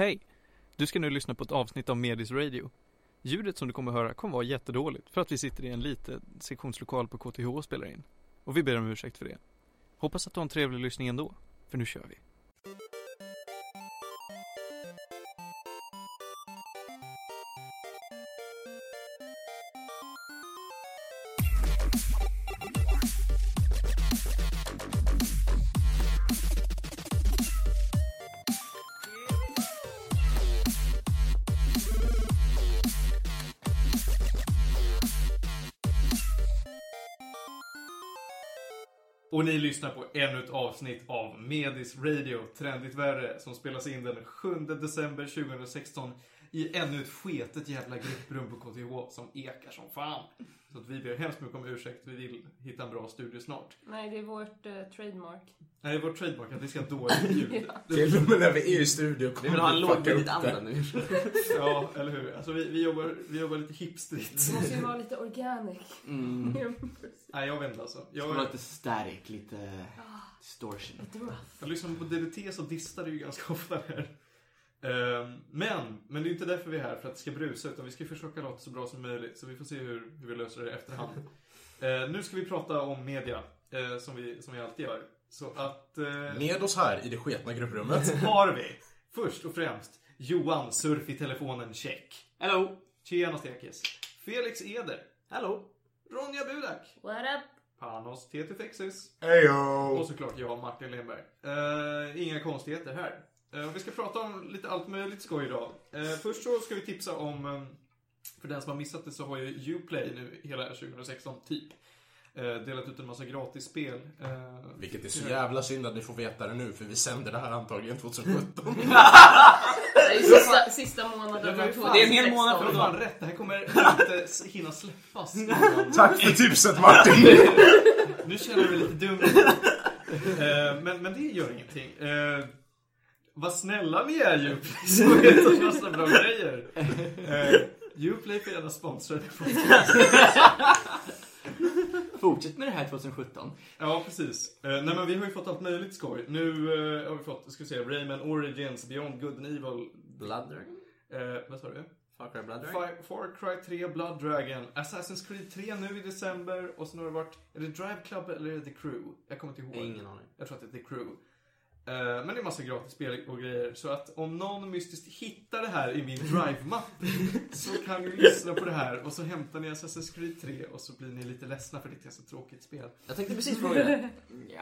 Hej! Du ska nu lyssna på ett avsnitt av Medis Radio. Ljudet som du kommer att höra kommer att vara jättedåligt för att vi sitter i en liten sektionslokal på KTH och spelar in. Och vi ber om ursäkt för det. Hoppas att du har en trevlig lyssning ändå, för nu kör vi. Lyssnar på ännu ett avsnitt av Medis Radio, Trendigt Värre, som spelas in den 7 december 2016 i ännu ett sketet jävla grupprum på KTH som ekar som fan. Så att vi ber hemskt mycket om ursäkt, vi vill hitta en bra studio snart. Nej, det är vårt eh, trademark. Nej, det är vårt trademark att vi ska ha dåligt ljud. Ja. Till och med när vi är i studio Vi vill ha en kommer lågbudgetanda det. nu. Ja, eller hur? Alltså vi, vi, jobbar, vi jobbar lite hipstrigt. Det måste ju vara lite organic. Mm. Nej, jag vet inte alltså. Det ska vara Jag, lite static, lite distortion. Lite rough. jag lyssnar på DDT så distar det ju ganska ofta här. Ehm, Men, men det är inte därför vi är här, för att det ska brusa, utan vi ska försöka låta så bra som möjligt. Så vi får se hur, hur vi löser det i efterhand. Eh, nu ska vi prata om media, eh, som, vi, som vi alltid gör. Så att... eh, Med oss här i det sketna grupprummet. har vi, först och främst, Johan Surf i telefonen check. Hello! Tjena Stekis. Felix Eder. Hello! Ronja Budak. What up? Panos Tetufexis. Och Hejo! såklart jag, Martin Lindberg. Eh, inga konstigheter här. Eh, vi ska prata om lite allt möjligt skoj idag. Eh, först så ska vi tipsa om, eh, för den som har missat det så har ju Uplay nu hela 2016, typ, eh, delat ut en massa gratisspel. Vilket är så jävla synd att ni får veta det nu, för vi sänder det här antagligen 2017. Det är ju sista, sista månaden Det av är fan- det är en hel månad för fan rätt, det här kommer inte hinna släppas. innan- Tack för tipset Martin! Nu känner jag mig lite dum. Men, men det gör ingenting. Eh, vad snälla ni är Uplay som vet en massa bra grejer. Uh, Uplay får gärna sponsra det. Fortsätt med det här 2017. Ja, precis. Eh, nej men vi har ju fått allt möjligt skoj. Nu eh, har vi fått, ska vi se, Rayman Origins, Beyond Good and Evil. Blood Dragon? Eh, vad sa du? Far Cry Blood Dragon? Fi- Far Cry 3, Blood Dragon, Assassin's Creed 3 nu i december och sen har det varit, är det Drive Club eller är det The Crew? Jag kommer inte ihåg. Ingen aning. Jag tror att det är The Crew. Eh, Men det är massa gratis spel och grejer. Så att om någon mystiskt hittar det här i min Drive-mapp så kan ni lyssna på det här och så hämtar ni Assassin's Creed 3 och så blir ni lite ledsna för det är ett så tråkigt spel. Jag tänkte precis fråga det.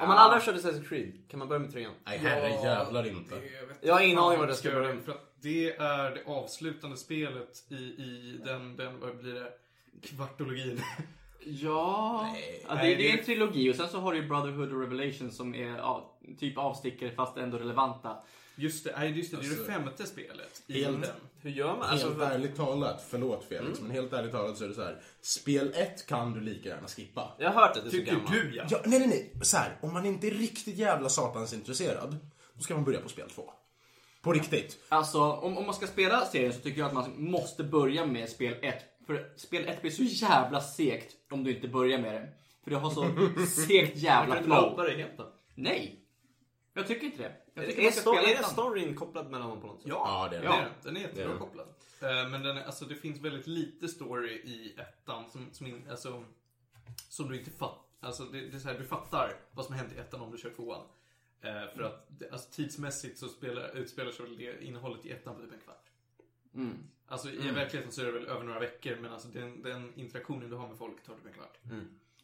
Om man aldrig har kört Assassin's Creed, kan man börja med trean? Nej herre jävlar inte. Det Jag har ingen aning vad jag ska göra, börja med. För att det är det avslutande spelet i, i den, den, vad blir det, kvartologin. Ja, Nej. ja det, det är det- en trilogi och sen så har du Brotherhood och Revelation som är ja, typ avstickare fast ändå relevanta. Just det, nej, just det, det är det Alltså, femte spelet i helt- den. Hur gör man? Helt Alltså, ärligt talat, förlåt Felix, men helt ärligt talat så är det så här. Spel 1 kan du lika gärna skippa. jag har hört att det är Tycker du ja. Ja, nej nej nej, så här, om man inte är riktigt jävla satans intresserad, då ska man börja på spel 2. På riktigt. Alltså, om, om man ska spela serien så tycker jag att man måste börja med spel 1. För spel 1 blir så jävla segt om du inte börjar med det. För det har så segt jävla flow. det helt då? Nej! Jag tycker inte det. Jag tycker Är, sto- är det storyn kopplad mellan dem på något sätt? Ja, Ja, det är det. är den. Är jättebra Det kopplad. Eh, Men den är, alltså, det finns väldigt lite story i ettan som, som, in, alltså, som du inte fattar. Alltså, det, det är så här, du fattar vad som hänt i ettan om du kör tvåan. Eh, för att det, alltså, tidsmässigt så spelar, utspelar sig det innehållet i ettan på typ en kvart. Mm. Alltså i verkligheten så är det väl över några veckor men alltså den, den interaktionen du har med folk tar typ en kvart.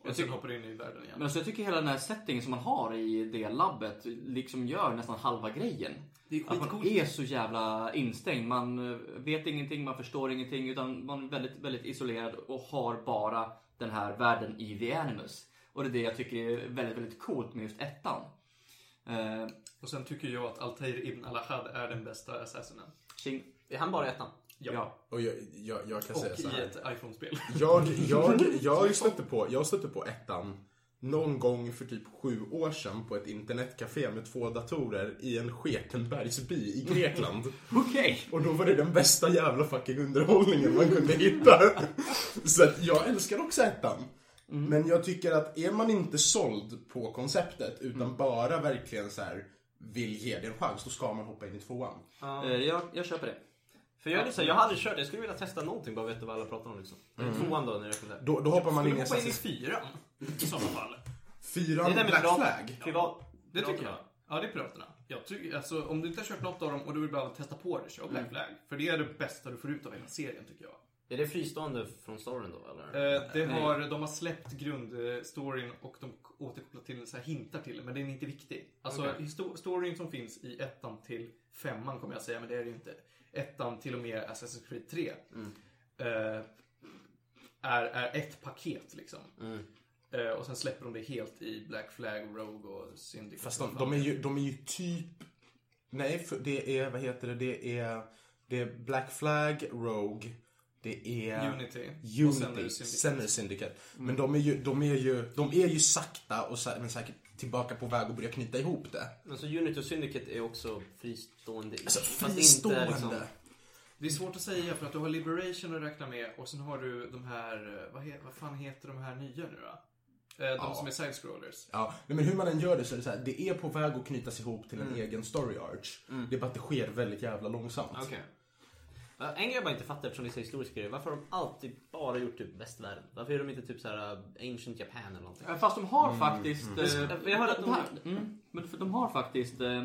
Och Jag sen tycker- hoppar du in i världen igen. Men alltså, jag tycker hela den här settingen som man har i det labbet liksom gör nästan halva grejen. det är Att man skitcoolt. är så jävla instängd. Man vet ingenting, man förstår ingenting. Utan man är väldigt, väldigt isolerad och har bara den här världen i The Animus. Och det är det jag tycker är väldigt, väldigt coolt med just ettan. Eh, Och sen tycker jag att Altair Ibn Alahad är den bästa assassinen. Ching. Är han bara ettan? Ja. Och jag, jag, jag kan säga Och så i här. ett iPhone-spel. Jag, jag, jag stötte på, jag stötte på ettan någon gång för typ sju år sedan på ett internetcafé med två datorer i en Schekenbergsby i Grekland. Okej. Och då var det den bästa jävla fucking underhållningen man kunde hitta. Så att jag älskar också ettan. Men jag tycker att är man inte såld på konceptet utan bara verkligen så här vill ge det en chans, då ska man hoppa in i tvåan. Ja. Eh, jag, jag köper det. För jag är lite så här, jag har aldrig kört, jag skulle vilja testa någonting bara veta vad alla pratar om liksom. Tvåan då när jag rekommenderar. Då, då hoppar man in i Hoppa in i Assassin's fyran. I sådana fall. Fyran, Det är Black pirat- Flag. Privat. Det tycker jag. Piraterna. Ja, det är piraterna. Jag tycker, alltså, om du inte har kört något av dem och du vill bara testa på det, kör Mm. Black Flag. För det är det bästa du får ut av hela serien, tycker jag. Är det fristående från storyn då eller? Eh, det har, de har släppt grundstoryn och de återkopplar till så här hintar till det, men den är inte viktig. Alltså, histo- storyn som finns i ettan till femman kommer jag säga, men det är det ju inte. Ettan till och med Assassin's Creed 3. Mm. eh, är, är ett paket liksom. Mm. Eh, och sen släpper de det helt i Black Flag, Rogue och Syndicate. Fast de, de, är ju, de är ju typ... Nej, för det är, vad heter det, det är, det är Black Flag, Rogue, det är... Unity. Och sen är Unity, det Syndicate. sen är det Syndicate. Men de är ju, de är ju, de är ju sakta och sä- men säkert tillbaka på väg att börja knyta ihop det. Men så Unity och Syndicate är också fristående. Alltså Fast fristående. Inte, liksom, Det är svårt att säga för att du har Liberation att räkna med och sen har du de här, eh, vad, he, vad fan heter de här nya nu då? Eh, De Ja. som är side-scrollers. Ja, men hur man än gör det så är det så här, det är på väg att knytas ihop till en Mm. egen story arch. Det är bara att det sker väldigt jävla långsamt. Okej. Ja, En grej jag bara inte fattar eftersom det är så historiska grejer. Varför har de alltid bara gjort typ västvärlden? Varför är de inte typ så här uh, Ancient Japan eller någonting? Eh, Fast de har faktiskt... Mm. Eh, Jag hörde att de- här, mm, men för de har faktiskt eh,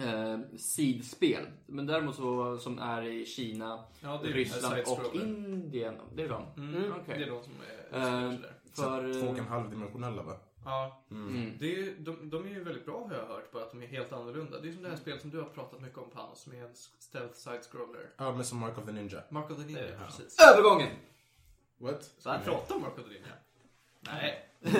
eh, sidspel. Men däremot så, som är i Kina, Ja, det är Ryssland och. Indien. Det är de. Mm, okej. Det är de som är Eh, uh, där. Så För... två och eh, en halv dimensionella va? Ja, Mm. det är, de, de är ju väldigt bra har jag hört på att de är helt annorlunda. Det är som det här spelet som du har pratat mycket om Panos, som är en stealth side-scroller. Ja, men som Mark of the Ninja. Mark of the Ninja, Ja. precis. Övergången! What? Så han pratar om Mark of the Ninja? Nej. Det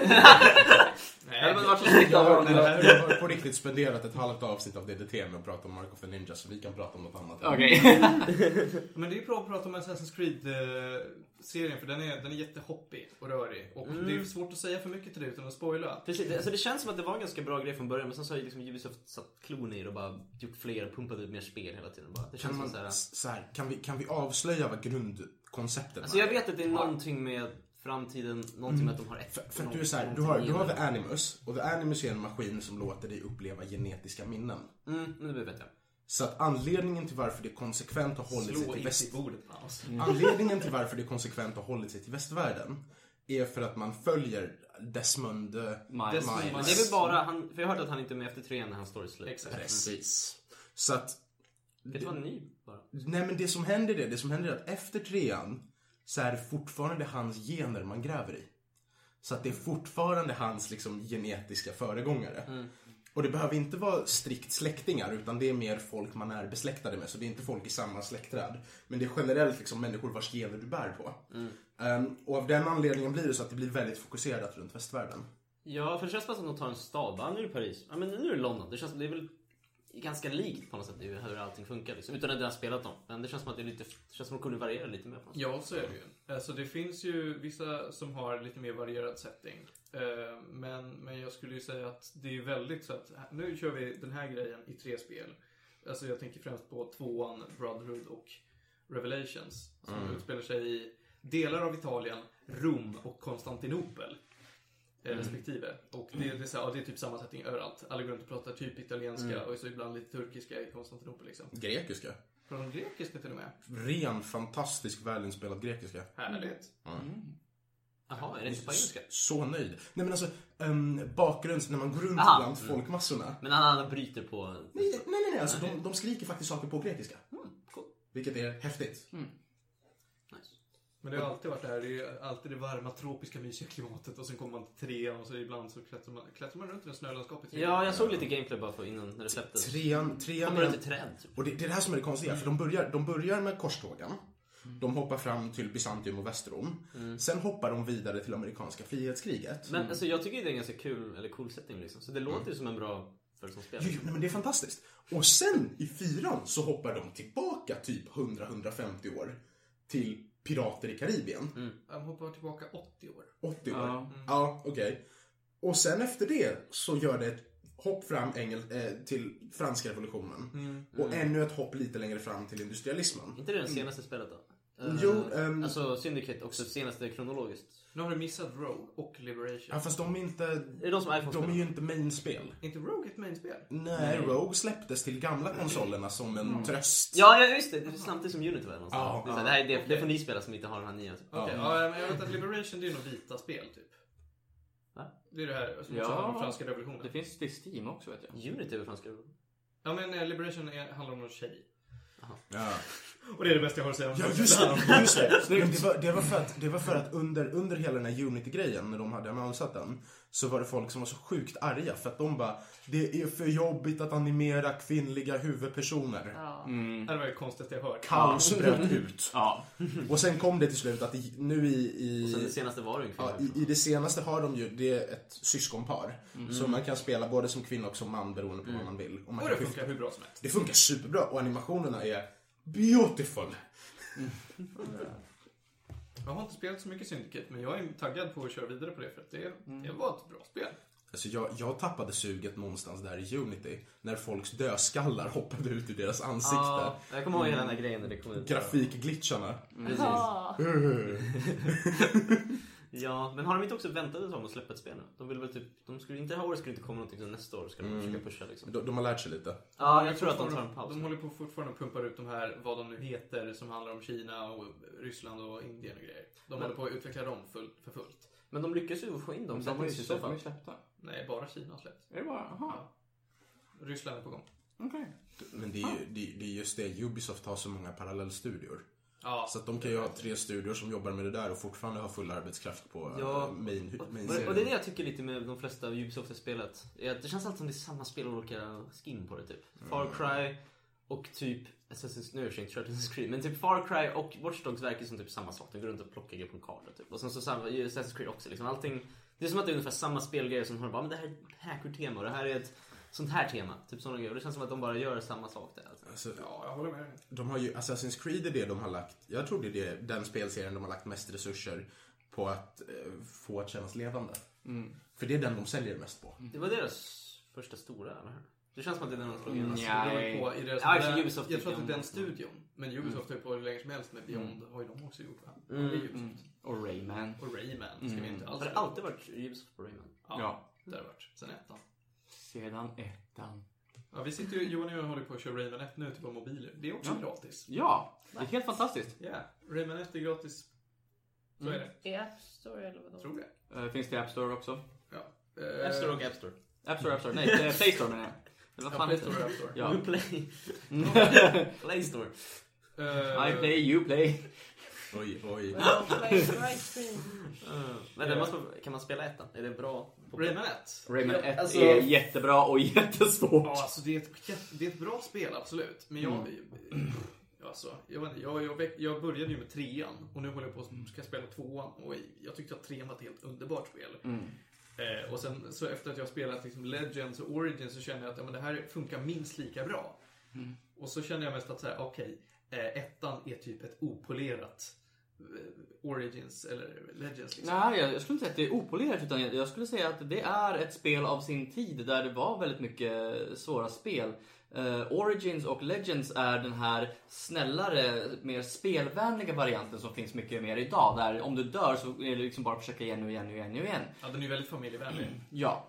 hade Nej. varit så snyggt av honom. Jag har på riktigt spenderat ett halvt avsnitt av DDT med att prata om Mark of the Ninja så vi kan prata om något annat. Okej. Men det är bra att prata om Assassin's Creed-serien för den är, den är jättehoppig och rörig. Och Mm. det är svårt att säga för mycket till det utan att spoila. Precis, det, alltså det känns som att det var en ganska bra grej från början men sen så har ju liksom Ubisoft satt klon i det och bara gjort fler, pumpat ut mer spel hela tiden. Bara. Det Kan, känns man, som så här, så här, kan, vi, kan vi avslöja vad grundkonceptet Alltså jag vet att det är någonting med framtiden, någonting med att de har ett... För, för att du är så här, du har, du har The Animus och The Animus är en maskin som låter dig uppleva genetiska minnen. Mm, men det vet jag. Så att anledningen till varför det konsekvent har hållit sig till väst... i bordet Panos. Anledningen till varför det konsekvent har hållit sig till västvärlden är för att man följer Desmond eh, Miles. Desmond Miles. det är väl bara han, för jag hörde att han inte är med efter trean när han står i slut. Exakt. Precis. Så att... Vet du vad ny bara? Nej men det som händer är, det som händer är att efter trean så är det fortfarande hans gener man gräver i. Så att det är fortfarande hans liksom genetiska föregångare. Och det behöver inte vara strikt släktingar utan det är mer folk man är besläktade med. Så det är inte folk i samma släktträd. Men det är generellt liksom människor vars gener du bär på. Ehm, och av den anledningen blir det så att det blir väldigt fokuserat runt västvärlden. Ja, för det känns bara som att de tar en stad. Nu är det Paris. Ja, men nu är det London. Det känns det är väl ganska likt på något sätt hur allting funkar. Liksom. Utan att jag har spelat dem. Men det känns som att det är lite, det känns som att de kunde variera lite mer på något sätt. Ja, så är det ju. Alltså det finns ju vissa som har lite mer varierad setting. Eh, Men, men jag skulle ju säga att det är väldigt så att nu kör vi den här grejen i tre spel. Alltså jag tänker främst på tvåan, Brotherhood och Revelations. Som utspelar sig i delar av Italien, Rom och Konstantinopel. Eh, Respektive. Och det, det, är så här, ja, det är typ samma setting överallt. Alla går runt och pratar typ italienska och så ibland lite turkiska i Konstantinopel liksom. Grekiska. Pratar de grekiska till och med? Ren, fantastisk, välinspelad grekiska. Härligt. Jaha, är det inte på engelska? Så nöjd. Nej men alltså, um, bakgrunds, när man går runt Aha. bland folkmassorna. Men han, han bryter på... Nej, nej, nej, nej alltså de, de skriker faktiskt saker på grekiska. Mm, cool. Vilket är häftigt. Nice. Men det har alltid varit det här. Det är alltid det varma, tropiska, mysiga klimatet. Och sen kommer man till trean och så ibland så klättrar man, klättrar man runt i det snölandskapet. Ja, jag såg lite gameplay bara för innan när det släpptes. Trean, trean Kommer är, runt i träd typ. och det, det är det här som är det konstiga. För de börjar, de börjar med korstågen. De hoppar fram till Bysantium och Västrom. Sen hoppar de vidare till amerikanska frihetskriget. Men alltså, jag tycker det är en ganska kul, eller cool setting liksom. Så det låter ju som en bra. Jo, jo, nej, men det är fantastiskt. Och sen i fyran så hoppar de tillbaka typ 100-150 år till pirater i Karibien. De hoppar tillbaka 80 år. 80 år. Ja. Ja, okej. Och sen efter det så gör det ett hopp fram engel, eh, till franska revolutionen. Och ännu ett hopp lite längre fram till industrialismen. inte det det senaste spelet då? Jo, ehm, Alltså Syndicate också senaste kronologiskt. Nu har du missat Rogue och Liberation. ja, fast de är inte... Är det de som är De är ju inte mainspel. inte Rogue ett mainspel? Nej, Rogue släpptes till gamla konsolerna som en tröst. Ja, ja, just det. Det är samtidigt som Unity var någonstans. Ja, det, är så här, det, här, är det, det får ni spela som inte har den här nya. Okej, ja. men jag vet att Liberation det är nog vita spel typ. Va? Det är det här som Ja. också handlar om franska revolutionen. Det finns till Steam också vet jag. Unity är väl franska? Ja men eh, Liberation är, handlar om någon tjej. Ja. Och det är det bästa jag har att säga om Ja just det, just det. Det, var, det, var för att, det var för att under, under hela den här Unity-grejen, när de hade annonsat den, så var det folk som var så sjukt arga för att de bara Det är för jobbigt att animera kvinnliga huvudpersoner. Ja. Det var det konstigaste jag hört. Kaos bröt ut. Ja. Och sen kom det till slut att i, nu i, Och sen det i, senaste var det en ja, i, i det senaste har de ju, det är ett syskonpar. Så man kan spela både som kvinna och som man beroende på vad man vill. Och man Och det skifta- funkar hur bra som helst. det funkar superbra och animationerna är beautiful. Jag har inte spelat så mycket Syndicate men jag är taggad på att köra vidare på det för att det, det var ett bra spel. Alltså jag, jag tappade suget någonstans där i Unity. När folks dödskallar hoppade ut ur deras ansikte. Ja, jag kommer ihåg hela den här grejen när det kom ut. Grafikglitcharna. Precis. Ja. Men har de inte också väntat ett tag med att släppa ett spel nu? De vill väl typ, de skulle inte, det här året skulle inte komma någonting så nästa år ska de försöka pusha liksom. De, de har lärt sig lite. Ja, jag tror att de tar en paus. De håller på fortfarande och pumpar ut de här, vad de nu heter, som handlar om Kina och Ryssland och Indien och grejer. De Men- håller på att utveckla dem fullt, för fullt. Men de lyckas ju få in dem De har ju de släppt det. Nej, bara Kina har släppt. Är det bara, jaha. Ja. Ryssland är på gång. Okej. Men det är ju det, det är just det, Ubisoft har så många parallellstudior. Ja. Så att de kan ju ha tre studior som jobbar med det där och fortfarande ha full arbetskraft på Ja. ja. main, Och, main och, och det är det jag tycker lite med de flesta Ubisoft har spelat. Är att det känns alltid som det är samma spel och olika skin på det typ. Far Cry och typ Assassin's, nu är det inte Assassin's Creed, men typ Far Cry och Watch Dogs verkar som typ samma sak. De går runt och plockar grejer på en karta typ. Och sen så samma, Assassin's Creed också liksom. Allting, det är som att det är ungefär samma spelgrejer som har bara, men det här är ett hacker-tema och det här är ett sånt här tema. Typ sådana grejer. Och det känns som att de bara gör samma sak där. Alltså. Alltså, Ja, jag håller med de har ju, Assassin's Creed är det de har lagt, jag tror det är det, den spelserien de har lagt mest resurser på att eh, få att kännas levande. För det är den de säljer mest på. Det var deras första stora, eller hur? Det känns som att det är den de slog igenom. På i deras Ja, där- Ubisoft jag tror tycker att det är den studion. Men Ubisoft har ju på hur länge som helst med Beyond. Har ju de också gjort va? Mm. Det är Ubisoft. Och Rayman. Och Rayman ska vi inte alls Har det alltid varit Ubisoft på Rayman? Ja, Ja. det har det varit. Sen ettan. Sedan ettan. Ja, vi sitter ju, Johan och jag håller på att köra Rayman 1 nu till våra mobiler. Det är också Ja. gratis. Ja, det är helt fantastiskt. Ja, Rayman 1 är gratis. Så är det. I App Store eller vadå? Tror det. Eh, Finns det i App Store också? Ja. App Store och App Store. App Store, App Store. Nej, Play Store menar jag. Eller vad Ja, fan Play Store App Store. Ja. Play. Play Store. Eh, I play, you play. Oj, oj. Uh, men det måste, kan man spela ettan? Är det bra? På Rayman 1. Rayman Ja, 1 alltså- är jättebra och jättesvårt. Ja, alltså det är, ett, det är ett bra spel, absolut. Men jag... Alltså, jag, vet inte, jag, jag, jag började ju med trean och nu håller jag på att spela tvåan. Och jag tyckte att trean var ett helt underbart spel. Eh, och sen så efter att jag har spelat liksom Legends och Origins så känner jag att ja, men det här funkar minst lika bra. Och så känner jag mest att så här, okej, eh, ettan är typ ett opolerat eh, Origins eller Legends. Liksom. Nej, jag skulle inte säga att det är opolerat utan jag skulle säga att det är ett spel av sin tid där det var väldigt mycket svåra spel. Eh, Origins och Legends är den här snällare, mer spelvänliga varianten som finns mycket mer idag. Där om du dör så är det liksom bara att försöka igen och igen och igen och igen. Ja, den är väldigt familjevänlig. Ja.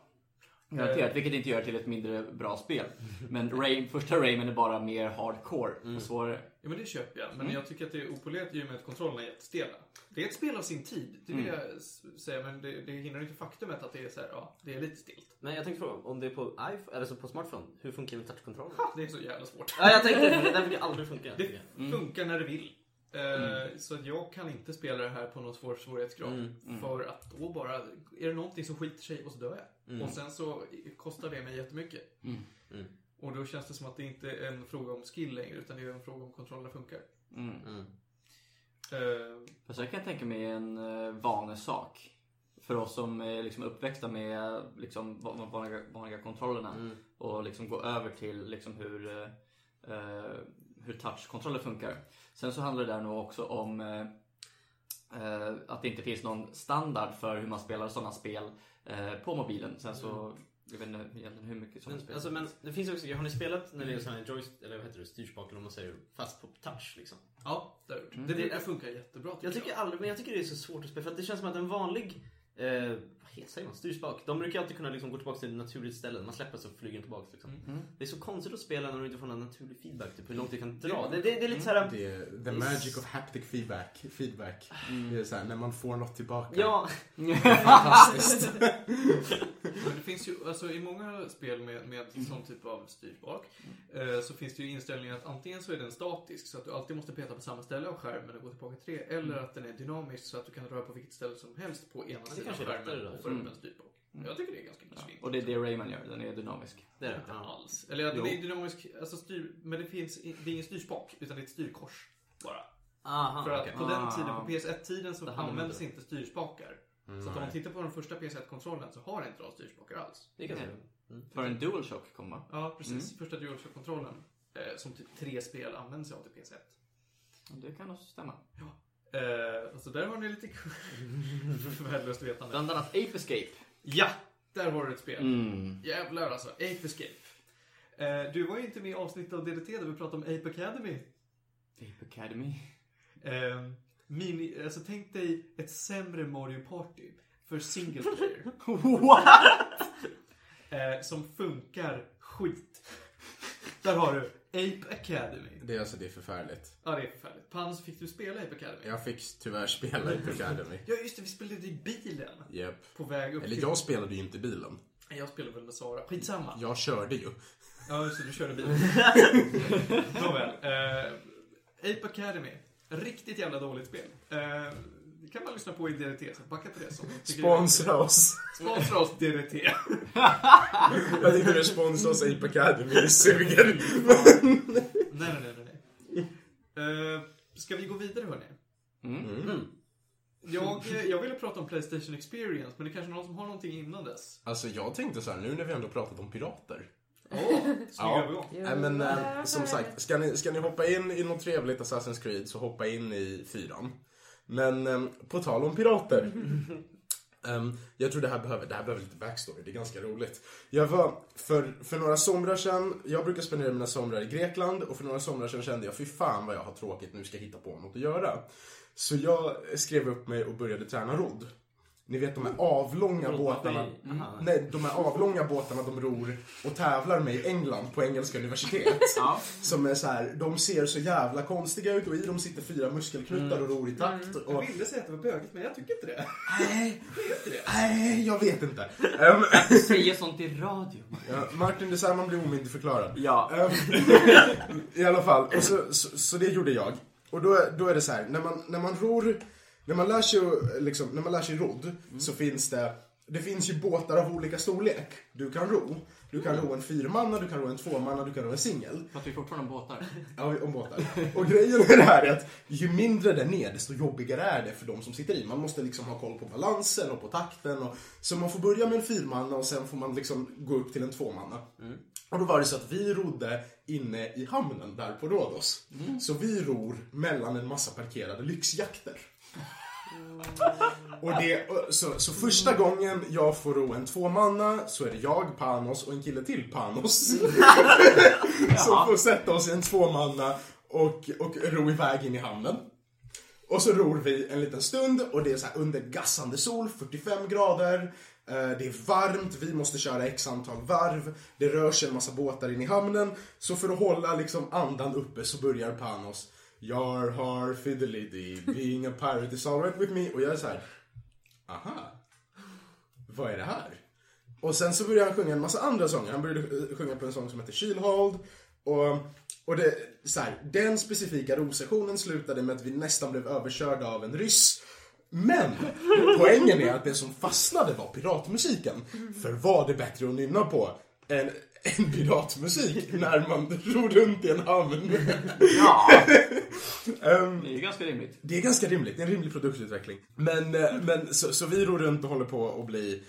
Garanterat, vilket inte gör till ett mindre bra spel. Men Ray, första Rayman är bara mer hardcore och svårare. Ja men det köper jag. Men jag tycker att det är opolerat i och med att kontrollerna är jättestela. Det är ett spel av sin tid, det vill jag s- säga. Men det, det hindrar inte faktumet att det är så här, ja, det är lite stilt. Men jag tänkte fråga, om det är på iPhone, eller så på smartphone, hur funkar det med touchkontrollen? Det är så jävla svårt. Ja, jag tänkte det, brukar aldrig funka. Det funkar när det vill. Eh, Så att jag kan inte spela det här på någon svår svårighetsgrad. Mm, För att då bara, är det någonting som skiter sig och så dör jag. Och sen så kostar det mig jättemycket. Mm. Och då känns det som att det inte är en fråga om skill längre, utan det är en fråga om kontrollerna funkar. Mm. Eh, Fast jag kan tänka mig en uh, vanesak. För oss som är liksom uppväxta med liksom, va- vanliga, vanliga kontrollerna. Mm. Och liksom gå över till liksom hur, eh, hur touchkontroller funkar. Sen så handlar det där nog också om eh, att det inte finns någon standard för hur man spelar sådana spel på mobilen. Sen så Jag vet inte egentligen hur mycket som Men, spelar. alltså, men det finns också, har ni spelat när det är sån här joystick, eller vad heter det, styrspak eller vad man säger, fast på touch liksom? Ja, det har jag gjort. Mm. Det, det funkar jättebra Jag tycker aldrig, men jag tycker det är så svårt att spela för att det känns som att en vanlig eh, vad heter säger man? Styrspak. De brukar alltid kunna liksom gå tillbaka till ett naturligt ställe. Man släpper så flyger den tillbaka. Liksom. Mm. Det är så konstigt att spela när du inte får någon naturlig feedback. Typ hur långt du kan dra. Det, det, det är lite såhär... Det är the magic of haptic feedback. feedback. Det är så här, när man får något tillbaka. Ja, Fantastiskt. Men det finns ju, alltså i många spel med, med sån typ av styrspak eh, så finns det ju inställningar att antingen så är den statisk så att du alltid måste peta på samma ställe av skärmen och gå tillbaka till det. Eller att den är dynamisk så att du kan röra på vilket ställe som helst på ena sidan av skärmen och få upp Mm. en styrspak. Jag tycker det är ganska Ja. svinigt. Och det är det Rayman gör, den är dynamisk. det är det. Inte Ja. alls. Eller ja, den är dynamisk, alltså styr, men det finns, det är ingen styrspak utan det är ett styrkors. Bara. Aha, För att okej. på den Ah. tiden, på PS1-tiden så användes inte. inte styrspakar. Så om man tittar på den första PS1-kontrollen så har inte de styrspakar alls. Det Nej. mm. För en DualShock kom va? Ja, precis. Mm. Första DualShock-kontrollen. Eh, som typ tre spel använder sig av till PS1. Det kan nog stämma. Eh, alltså där har ni lite värdelöst vetande. Bland annat Ape Escape. Ja! Där har du ett spel. Mm. Jävlar alltså. Ape Escape. Eh, du var ju inte med i avsnittet av DDT där vi pratade om Ape Academy. Ape Academy. Mini, alltså tänk dig ett sämre Mario Party för single player. eh, som funkar skit. Där har du Ape Academy. Det är alltså, det är förfärligt. Ja, det är förfärligt. Panos, fick du spela Ape Academy? Jag fick tyvärr spela i Academy. Ja, just det. Vi spelade i bilen. Japp. På väg upp Eller till... jag spelade ju inte bilen. Jag spelade väl med Sara. Skitsamma. Jag körde ju. Ja, just det. Du körde bilen. Nåväl. Eh, Ape Academy. Riktigt jävla dåligt spel. Eh, det kan man lyssna på i DDT, så backa till det. Som är- Sponsra oss. Sponsra oss DDT. Jag tänkte du sponsra oss Ape Academy. Det suger. nej, nej, nej, nej. nej. Eh, ska vi gå vidare, hörni? Mm. Jag, eh, jag ville prata om Playstation Experience, men det är kanske någon som har någonting innan dess. Alltså jag tänkte så här, nu när vi ändå pratat om pirater. Snygga Ja. Nej men eh, som sagt, ska ni, ska ni hoppa in i något trevligt Assassin's Creed så hoppa in i fyran. Men eh, på tal om pirater. Ehm, jag tror det här, behöver, det här behöver lite backstory, det är ganska roligt. Jag var, för, för några somrar sedan, jag brukar spendera mina somrar i Grekland och för några somrar sedan kände jag, fy fan vad jag har tråkigt, nu ska jag hitta på något att göra. Så jag skrev upp mig och började träna rodd. Ni vet de här avlånga båtarna. Aha. Nej, de här avlånga båtarna de ror och tävlar med i England på engelska universitet. Ja. Som är så här, de ser så jävla konstiga ut och i dem sitter fyra muskelknuttar och ror i takt. Och, Jag ville säga att det var bögigt, men jag tycker inte det. nej, Det nej, jag vet inte. Ehm, Säger sånt i radio. ja, Martin, det är så här man blir omyndigförklarad. Ja. Ehm, I alla fall, och så, så, så det gjorde jag. Och då, då är det så här, när man, när man ror, när man lär sig, liksom, när man lär sig rodd så finns det, det finns ju båtar av olika storlek du kan ro. Du kan ro en fyrmanna, du kan ro en tvåmanna, du kan ro en singel. Pratar vi fortfarande om båtar? Ja, om båtar. Och grejen är det här är att ju mindre den är, desto jobbigare är det för de som sitter i. Man måste liksom ha koll på balansen och på takten. Och, så man får börja med en fyrmanna och sen får man liksom gå upp till en tvåmanna. Och då var det så att vi rodde inne i hamnen där på Rhodos. Så vi ror mellan en massa parkerade lyxjakter. Och det, så, så första gången jag får ro en tvåmanna så är det jag, Panos och en kille till, Panos. som får sätta oss i en tvåmanna och, och ro iväg in i hamnen. Och så ror vi en liten stund och det är så under gassande sol, 45 grader. Eh, Det är varmt, vi måste köra x antal varv. Det rör sig en massa båtar in i hamnen. Så för att hålla liksom andan uppe så börjar Panos Jar har fiddly being a pirate is alright with me. Och jag är så här. aha. Vad är det här? Och sen så började han sjunga en massa andra sånger. Han började eh, sjunga på en sång som heter Kylhold. Och, och det, så här, den specifika rosessionen slutade med att vi nästan blev överkörda av en ryss. Men poängen är att det som fastnade var piratmusiken. För vad är bättre att nynna på än, än piratmusik när man ror runt i en hamn? Ja. Ehm, Det är ju ganska rimligt. det är ganska rimligt, det är en rimlig produktutveckling. Men, eh, men så, så vi ror runt och håller på att bli,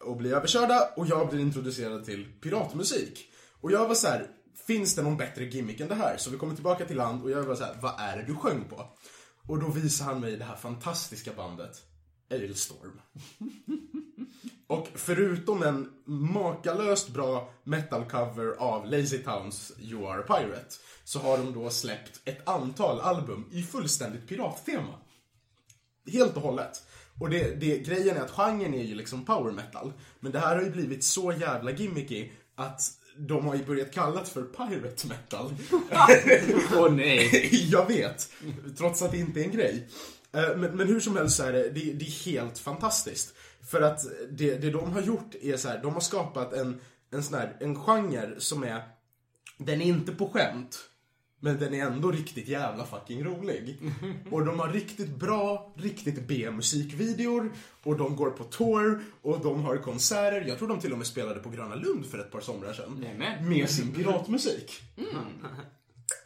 och bli överkörda och jag blir introducerad till piratmusik. Och jag var så här, finns det någon bättre gimmick än det här? Så vi kommer tillbaka till land och jag var så här, vad är det du sjöng på? Och då visar han mig det här fantastiska bandet Ailstorm. Och förutom en makalöst bra metal-cover av Lazy Towns You Are a Pirate så har de då släppt ett antal album i fullständigt pirattema. Helt och hållet. Och det, det, grejen är att genren är ju liksom power metal. Men det här har ju blivit så jävla gimmicky att de har ju börjat kallas för pirate metal. Åh nej. jag vet. Trots att det inte är en grej. Eh, Men, men hur som helst så är det, det, det är helt fantastiskt. För att det, det de har gjort är så här, de har skapat en, en sån här, en genre som är, den är inte på skämt. Men den är ändå riktigt jävla fucking rolig. Och de har riktigt bra, riktigt B-musikvideor. Och de går på tour och de har konserter. Jag tror de till och med spelade på Gröna Lund för ett par somrar sedan. Nämen. Med sin piratmusik.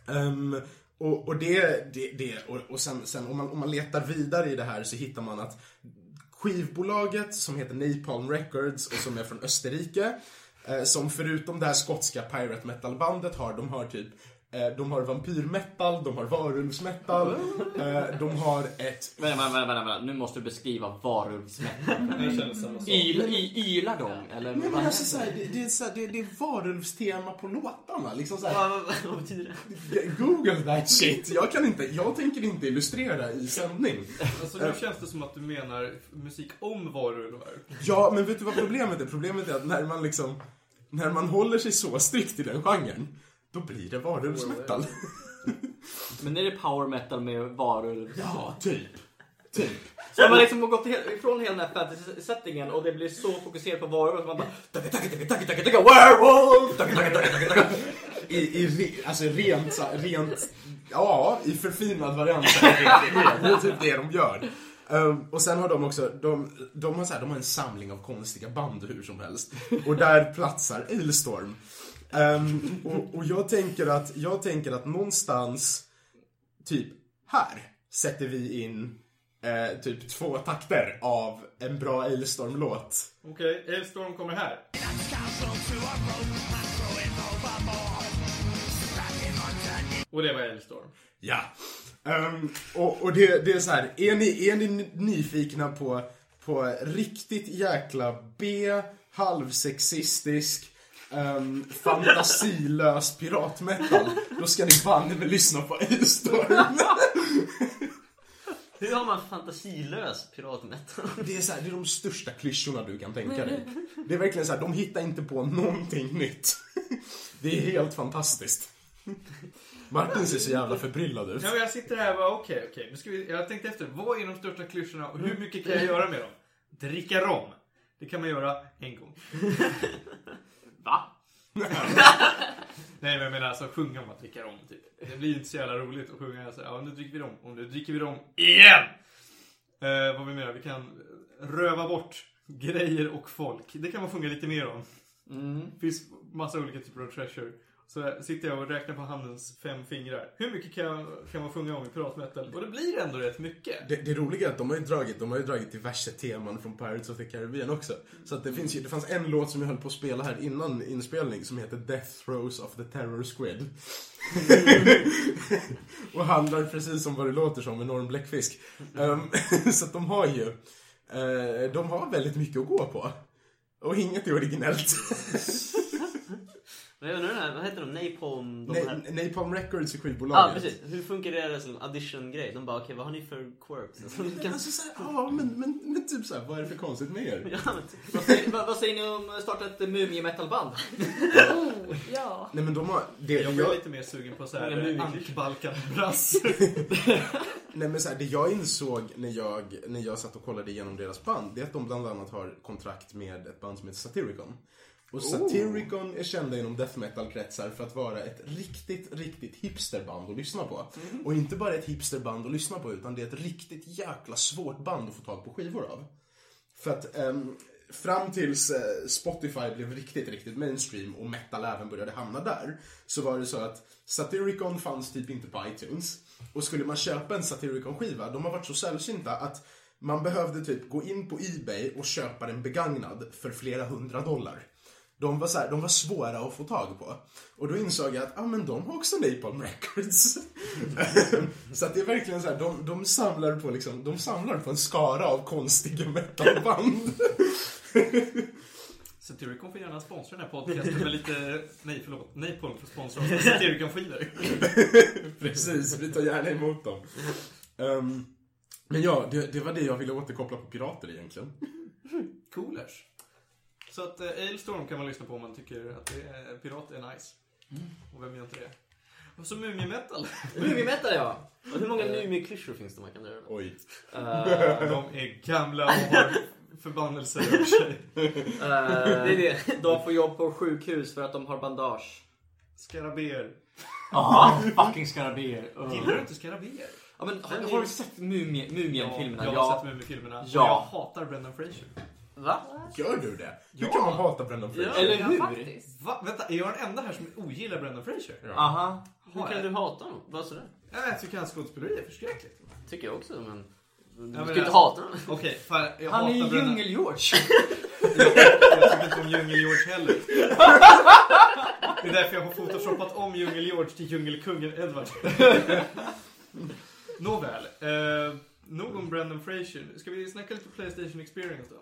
Ehm, och, och det, det, det och, och sen, sen om, man, om man letar vidare i det här så hittar man att skivbolaget som heter Napalm Records och som är från Österrike, eh, som förutom det här skotska pirate metal-bandet har, de har typ de har vampyrmetal, de har varulvsmetal, eh, de har ett... Vänta, vänta, vänta, vänta. Nu måste du beskriva varulvsmetal. Yl, y, ylar de? Eller Nej, men alltså, händer? så här, det, det, är så här, det, det är varulvstema på låtarna. Liksom så här, Vad, vad, vad betyder det? Google that shit. Jag, kan inte, jag tänker inte illustrera i sändning. Alltså nu känns det som att du menar musik om varulvar. Ja, men vet du vad problemet är? Problemet är att när man liksom, när man håller sig så strikt i den genren, då blir det varulvsmetal. Men är det power metal med varulv? Ja, typ. Typ. Så man liksom har gått ifrån hela den här fantasy-settingen och det blir så fokuserat på varulv att man bara... "Taka, taka, taka, taka, taka, taka, Werewolf! Taka, taka, taka, taka, taka." I, i re, alltså rent, så- rent, ja, i förfinad variant det, är typ det de gör. Ehm, och sen har de också, de, de, har så här, de har en samling av konstiga band hur som helst. Och där platsar Ailstorm. Ehm, och, och jag tänker att, jag tänker att någonstans, typ här, sätter vi in eh, typ två takter av en bra Ailstorm-låt. Okej, Elfstorm kommer här. Och det var Elfstorm. Ja. Ehm, och och det, det är så här, är ni, är ni nyfikna på, på riktigt jäkla B, halvsexistisk, um, fantasilös piratmetal, då ska ni banne mig lyssna på Ailstorm. Hur har man fantasilös piratmetal? Det är så här, det är de största klyschorna du kan tänka dig. Det är verkligen så här, de hittar inte på någonting nytt. Det är helt fantastiskt. Martin ser så jävla förbryllad ut. Ja, men jag sitter här och bara, okej, okej. Nu ska vi, jag tänkte efter, vad är de största klyschorna och hur mycket kan jag göra med dem? Dricka rom. Det kan man göra en gång. Va? Nej, men jag menar alltså sjunga om att dricka rom, typ. Det blir inte så jävla roligt att sjunga så här, ja nu dricker vi rom, och nu dricker vi rom igen! Eh, vad vi menar, vi kan röva bort grejer och folk. Det kan man sjunga lite mer om. Det finns massa olika typer av treasure. Så sitter jag och räknar på handens fem fingrar. Hur mycket kan, kan man sjunga om i piratmetal? Och det blir ändå rätt mycket. Det, det roliga är att de har ju dragit, de har ju dragit diverse teman från Pirates of the Caribbean också. Så att det finns ju, det fanns en låt som jag höll på att spela här innan inspelning som heter Death Throes of the Terror Squid. och handlar precis som vad det låter som, enorm bläckfisk. Ehm, så att de har ju, eh, de har väldigt mycket att gå på. Och inget är originellt. Men jag undrar, den här, vad heter de? Napalm? De här... Na- Napalm Records är Ja, skivbolaget. precis. Hur funkar det som audition-grej? De bara, okej, vad har ni för quirks? Alltså, kan... Alltså, så här, ja, men, men, men typ såhär, vad är det för konstigt med er? ja, men typ. Vad säger, vad, vad säger ni om att starta ett mumie-metalband? Oh, ja. Nej men de har, det, Jag jag, är lite mer sugen på så här mumiklyschor. ankbalkan-brass. nej men så här, det jag insåg när jag, när jag satt och kollade igenom deras band, det är att de bland annat har kontrakt med ett band som heter Satyricon. Och Satyricon är kända inom death metal-kretsar för att vara ett riktigt, riktigt hipsterband att lyssna på. Och inte bara ett hipsterband att lyssna på, utan det är ett riktigt jäkla svårt band att få tag på skivor av. För att ehm, fram tills eh, Spotify blev riktigt, riktigt mainstream och metal även började hamna där, så var det så att Satyricon fanns typ inte på iTunes. Och skulle man köpa en Satyricon-skiva, de har varit så sällsynta att man behövde typ gå in på Ebay och köpa den begagnad för flera hundra dollar. De var, så här, de var svåra att få tag på. Och då insåg jag att ah, men de har också Napalm Records. så att det är verkligen så här, de, de, samlar på liksom, de samlar på en skara av konstiga metalband. Satyricon får gärna sponsra den här podcasten med lite... Nej, förlåt. Napalm får sponsra oss med Satyricon-skivor. Precis, vi tar gärna emot dem. Ehm, men ja, det, det var det jag ville återkoppla på pirater egentligen. Coolers. Så att eh, Ailstorm kan man lyssna på om man tycker att det är, pirat är nice. Och vem gör inte det? Och så Mumimetal. Mumimetal ja! Och hur många Mumiklyschor finns det man kan dra? Oj. Uh, De är gamla och har förbannelser över sig. det är det. De får jobb på sjukhus för att de har bandage. Skaraber. Aha, fucking skarabéer. Uh. Gillar du inte skaraber? Ja, men, har, har du sett Mumien- Mumien-filmerna? jag har sett Mumifilmerna. Och Ja. jag hatar Brendan Fraser. Va? Gör du det? Hur Ja. kan man hata Brendan Fraser? Eller Ja, hur? faktiskt. Va? Vänta, är jag den enda här som ogillar Brendan Fraser? Ja. Aha. Hur Har kan jag? du hata honom? Vad sådär? Ja, Jag tycker hans skådespeleri är förskräckligt. Tycker jag också, men... Du men ska det- inte hata honom. Okej, fan, jag Han är hatar ju Brendan... Djungel-George. Jag tycker inte om Djungel-George heller. Det är därför jag har photoshoppat om Djungel-George till Djungelkungen Edward. Nåväl. Eh, nog om Brendan Fraser. Ska vi snacka lite Playstation Experience då?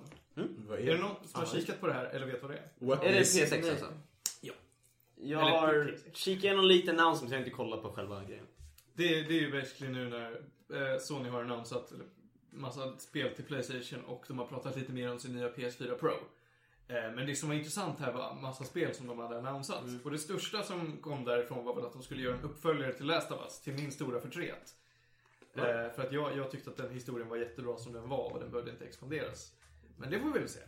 Vad Är det någon som har kikat på det här eller vet vad det är? What Är det is- P6 Nej. alltså? Ja. Jag Eller har P6. kikat igenom lite announcement, jag har inte kollat på själva grejen. Det, är- det är ju basically nu när eh, Sony har annonsat massa spel till Playstation och de har pratat lite mer om sin nya PS4 Pro. Eh, men det som var intressant här var massa spel som de hade annonsat. Och det största som kom därifrån var väl att de skulle göra en uppföljare till Last of Us, till min stora förtret. Eh, för att jag, jag tyckte att den historien var jättebra som den var och den behövde inte expanderas. Men det får vi väl se.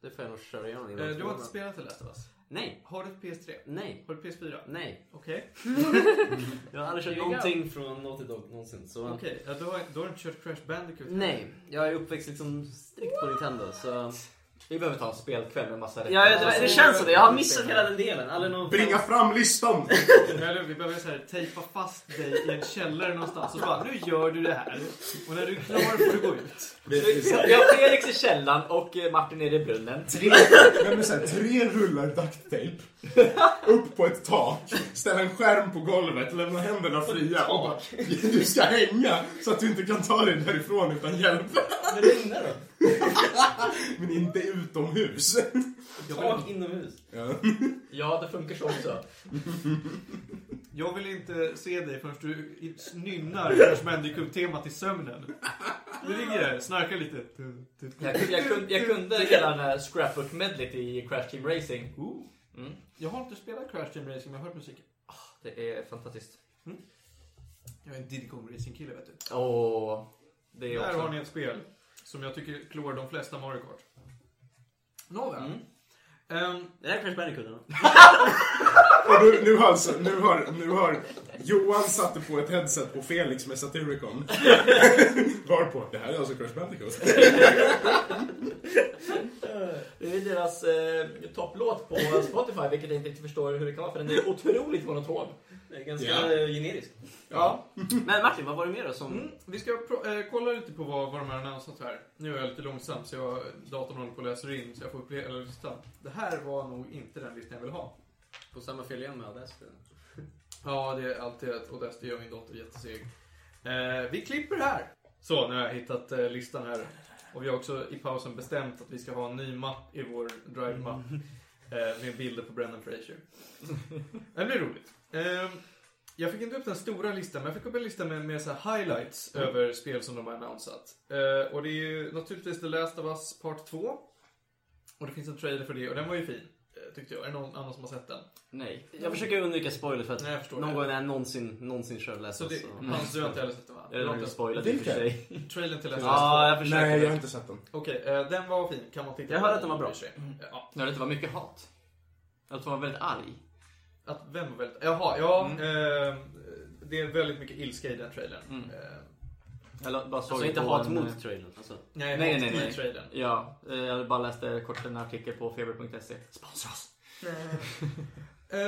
Det får jag nog köra igenom Eh, innan. du har inte spelat till Last of Us? Nej, Har du ett PS3? nej, Har du ett PS4? nej. Okej. Jag har aldrig kört någonting från Naughty Dog någonsin. Så... Okej, ja, då, har, då har du inte kört Crash Bandicoot? Nej, jag är uppväxt liksom strikt på Nintendo så... Vi behöver ta en spelkväll med massa. Ja, det, det känns så. Det. Jag har missat hela den delen. Aldrig någon... Bringa fram listan! Eller vi behöver så här, tejpa fast dig i en källare någonstans och bara nu gör du det här. Och när du är klar får du gå ut. Det Vi har Felix i källaren och eh, Martin nere i brunnen. Tre, nej, men så här, tre rullar duct tape upp på ett tak, ställa en skärm på golvet, lämna händerna fria och bara, du ska hänga så att du inte kan ta dig därifrån utan hjälp. Men det är inne då. Men inte utomhus. Jag Tak vill, inomhus. Ja. Ja, det funkar så också. jag vill inte se dig förrän du nynnar Crash Bandicoot-temat i sömnen. Du ligger där, snarkar lite. Jag, kunde- jag, kunde, jag kunde hela den här scrapbook medlet i Crash Team Racing. Ooh. Mm. Jag har inte spelat Crash Team Racing, men jag har hört musiken. Det är fantastiskt. Jag är en Diddy Kong Racing-kille, vet du. Åh, det är Där också. har ni ett spel som jag tycker klår de flesta Mario Kart. Nåväl. Mm. Ehm, Det här är Crash Bandicoot. eller? Och nu, nu, har alltså, nu, har, nu har Johan satte på ett headset på Felix med Satyricon. Varpå, det här är alltså Crash Bandicoot. Det är deras eh, topplåt på Spotify, vilket jag inte riktigt förstår hur det kan vara, för den är otroligt monoton. Det är ganska eh, generisk. ja. Men Martin, vad var det mer då som... Mm, vi ska pro- eh, kolla lite på vad, vad de har annonsat här. Nu är jag lite långsam så jag, datorn håller på att läsa in så jag får upp hela listan. Det här var nog inte den listan jag vill ha. På samma fel igen med Audacity. Ja, det är alltid att Audacity gör min dator jätteseg. Eh, vi klipper här. Så, nu har jag hittat eh, listan här. Och vi har också i pausen bestämt att vi ska ha en ny mapp i vår Drive-mapp. Eh, med bilder på Brendan Fraser. det blir roligt. Eh, jag fick inte upp den stora listan, men jag fick upp en lista med, med så highlights över spel som de har annonsat. Eh, och det är ju naturligtvis The Last of Us Part 2. Och det finns en trailer för det, och den var ju fin. eh, Tyckte jag. Är det någon annan som har sett den? Nej. Jag försöker undvika spoilers för att Nej, jag förstår någon det. gång när jag någonsin, någonsin kör läsa Så det, så... Hans, du har inte heller sett den va? Jag har inte inte spoilat i och för sig. Trailern till Last of Us Ja, jag 2. försöker. Nej, jag har inte sett den. Okej, eh, den var fin. Kan man titta Jag hörde att den var bra. i och för sig. Ja, Ja, det var mycket hat. Att hon var väldigt arg. att vem var väldigt... Jaha, ja. Mm. Eh, det är väldigt mycket ilska i den trailern. Mm. Eh, Eller bara såg Alltså inte hat en, mot trailern. Alltså. nej, Nej, nej, nej. trailern. Ja, eh, jag bara läste kort en artikel på feber.se. Sponsra oss! Eh,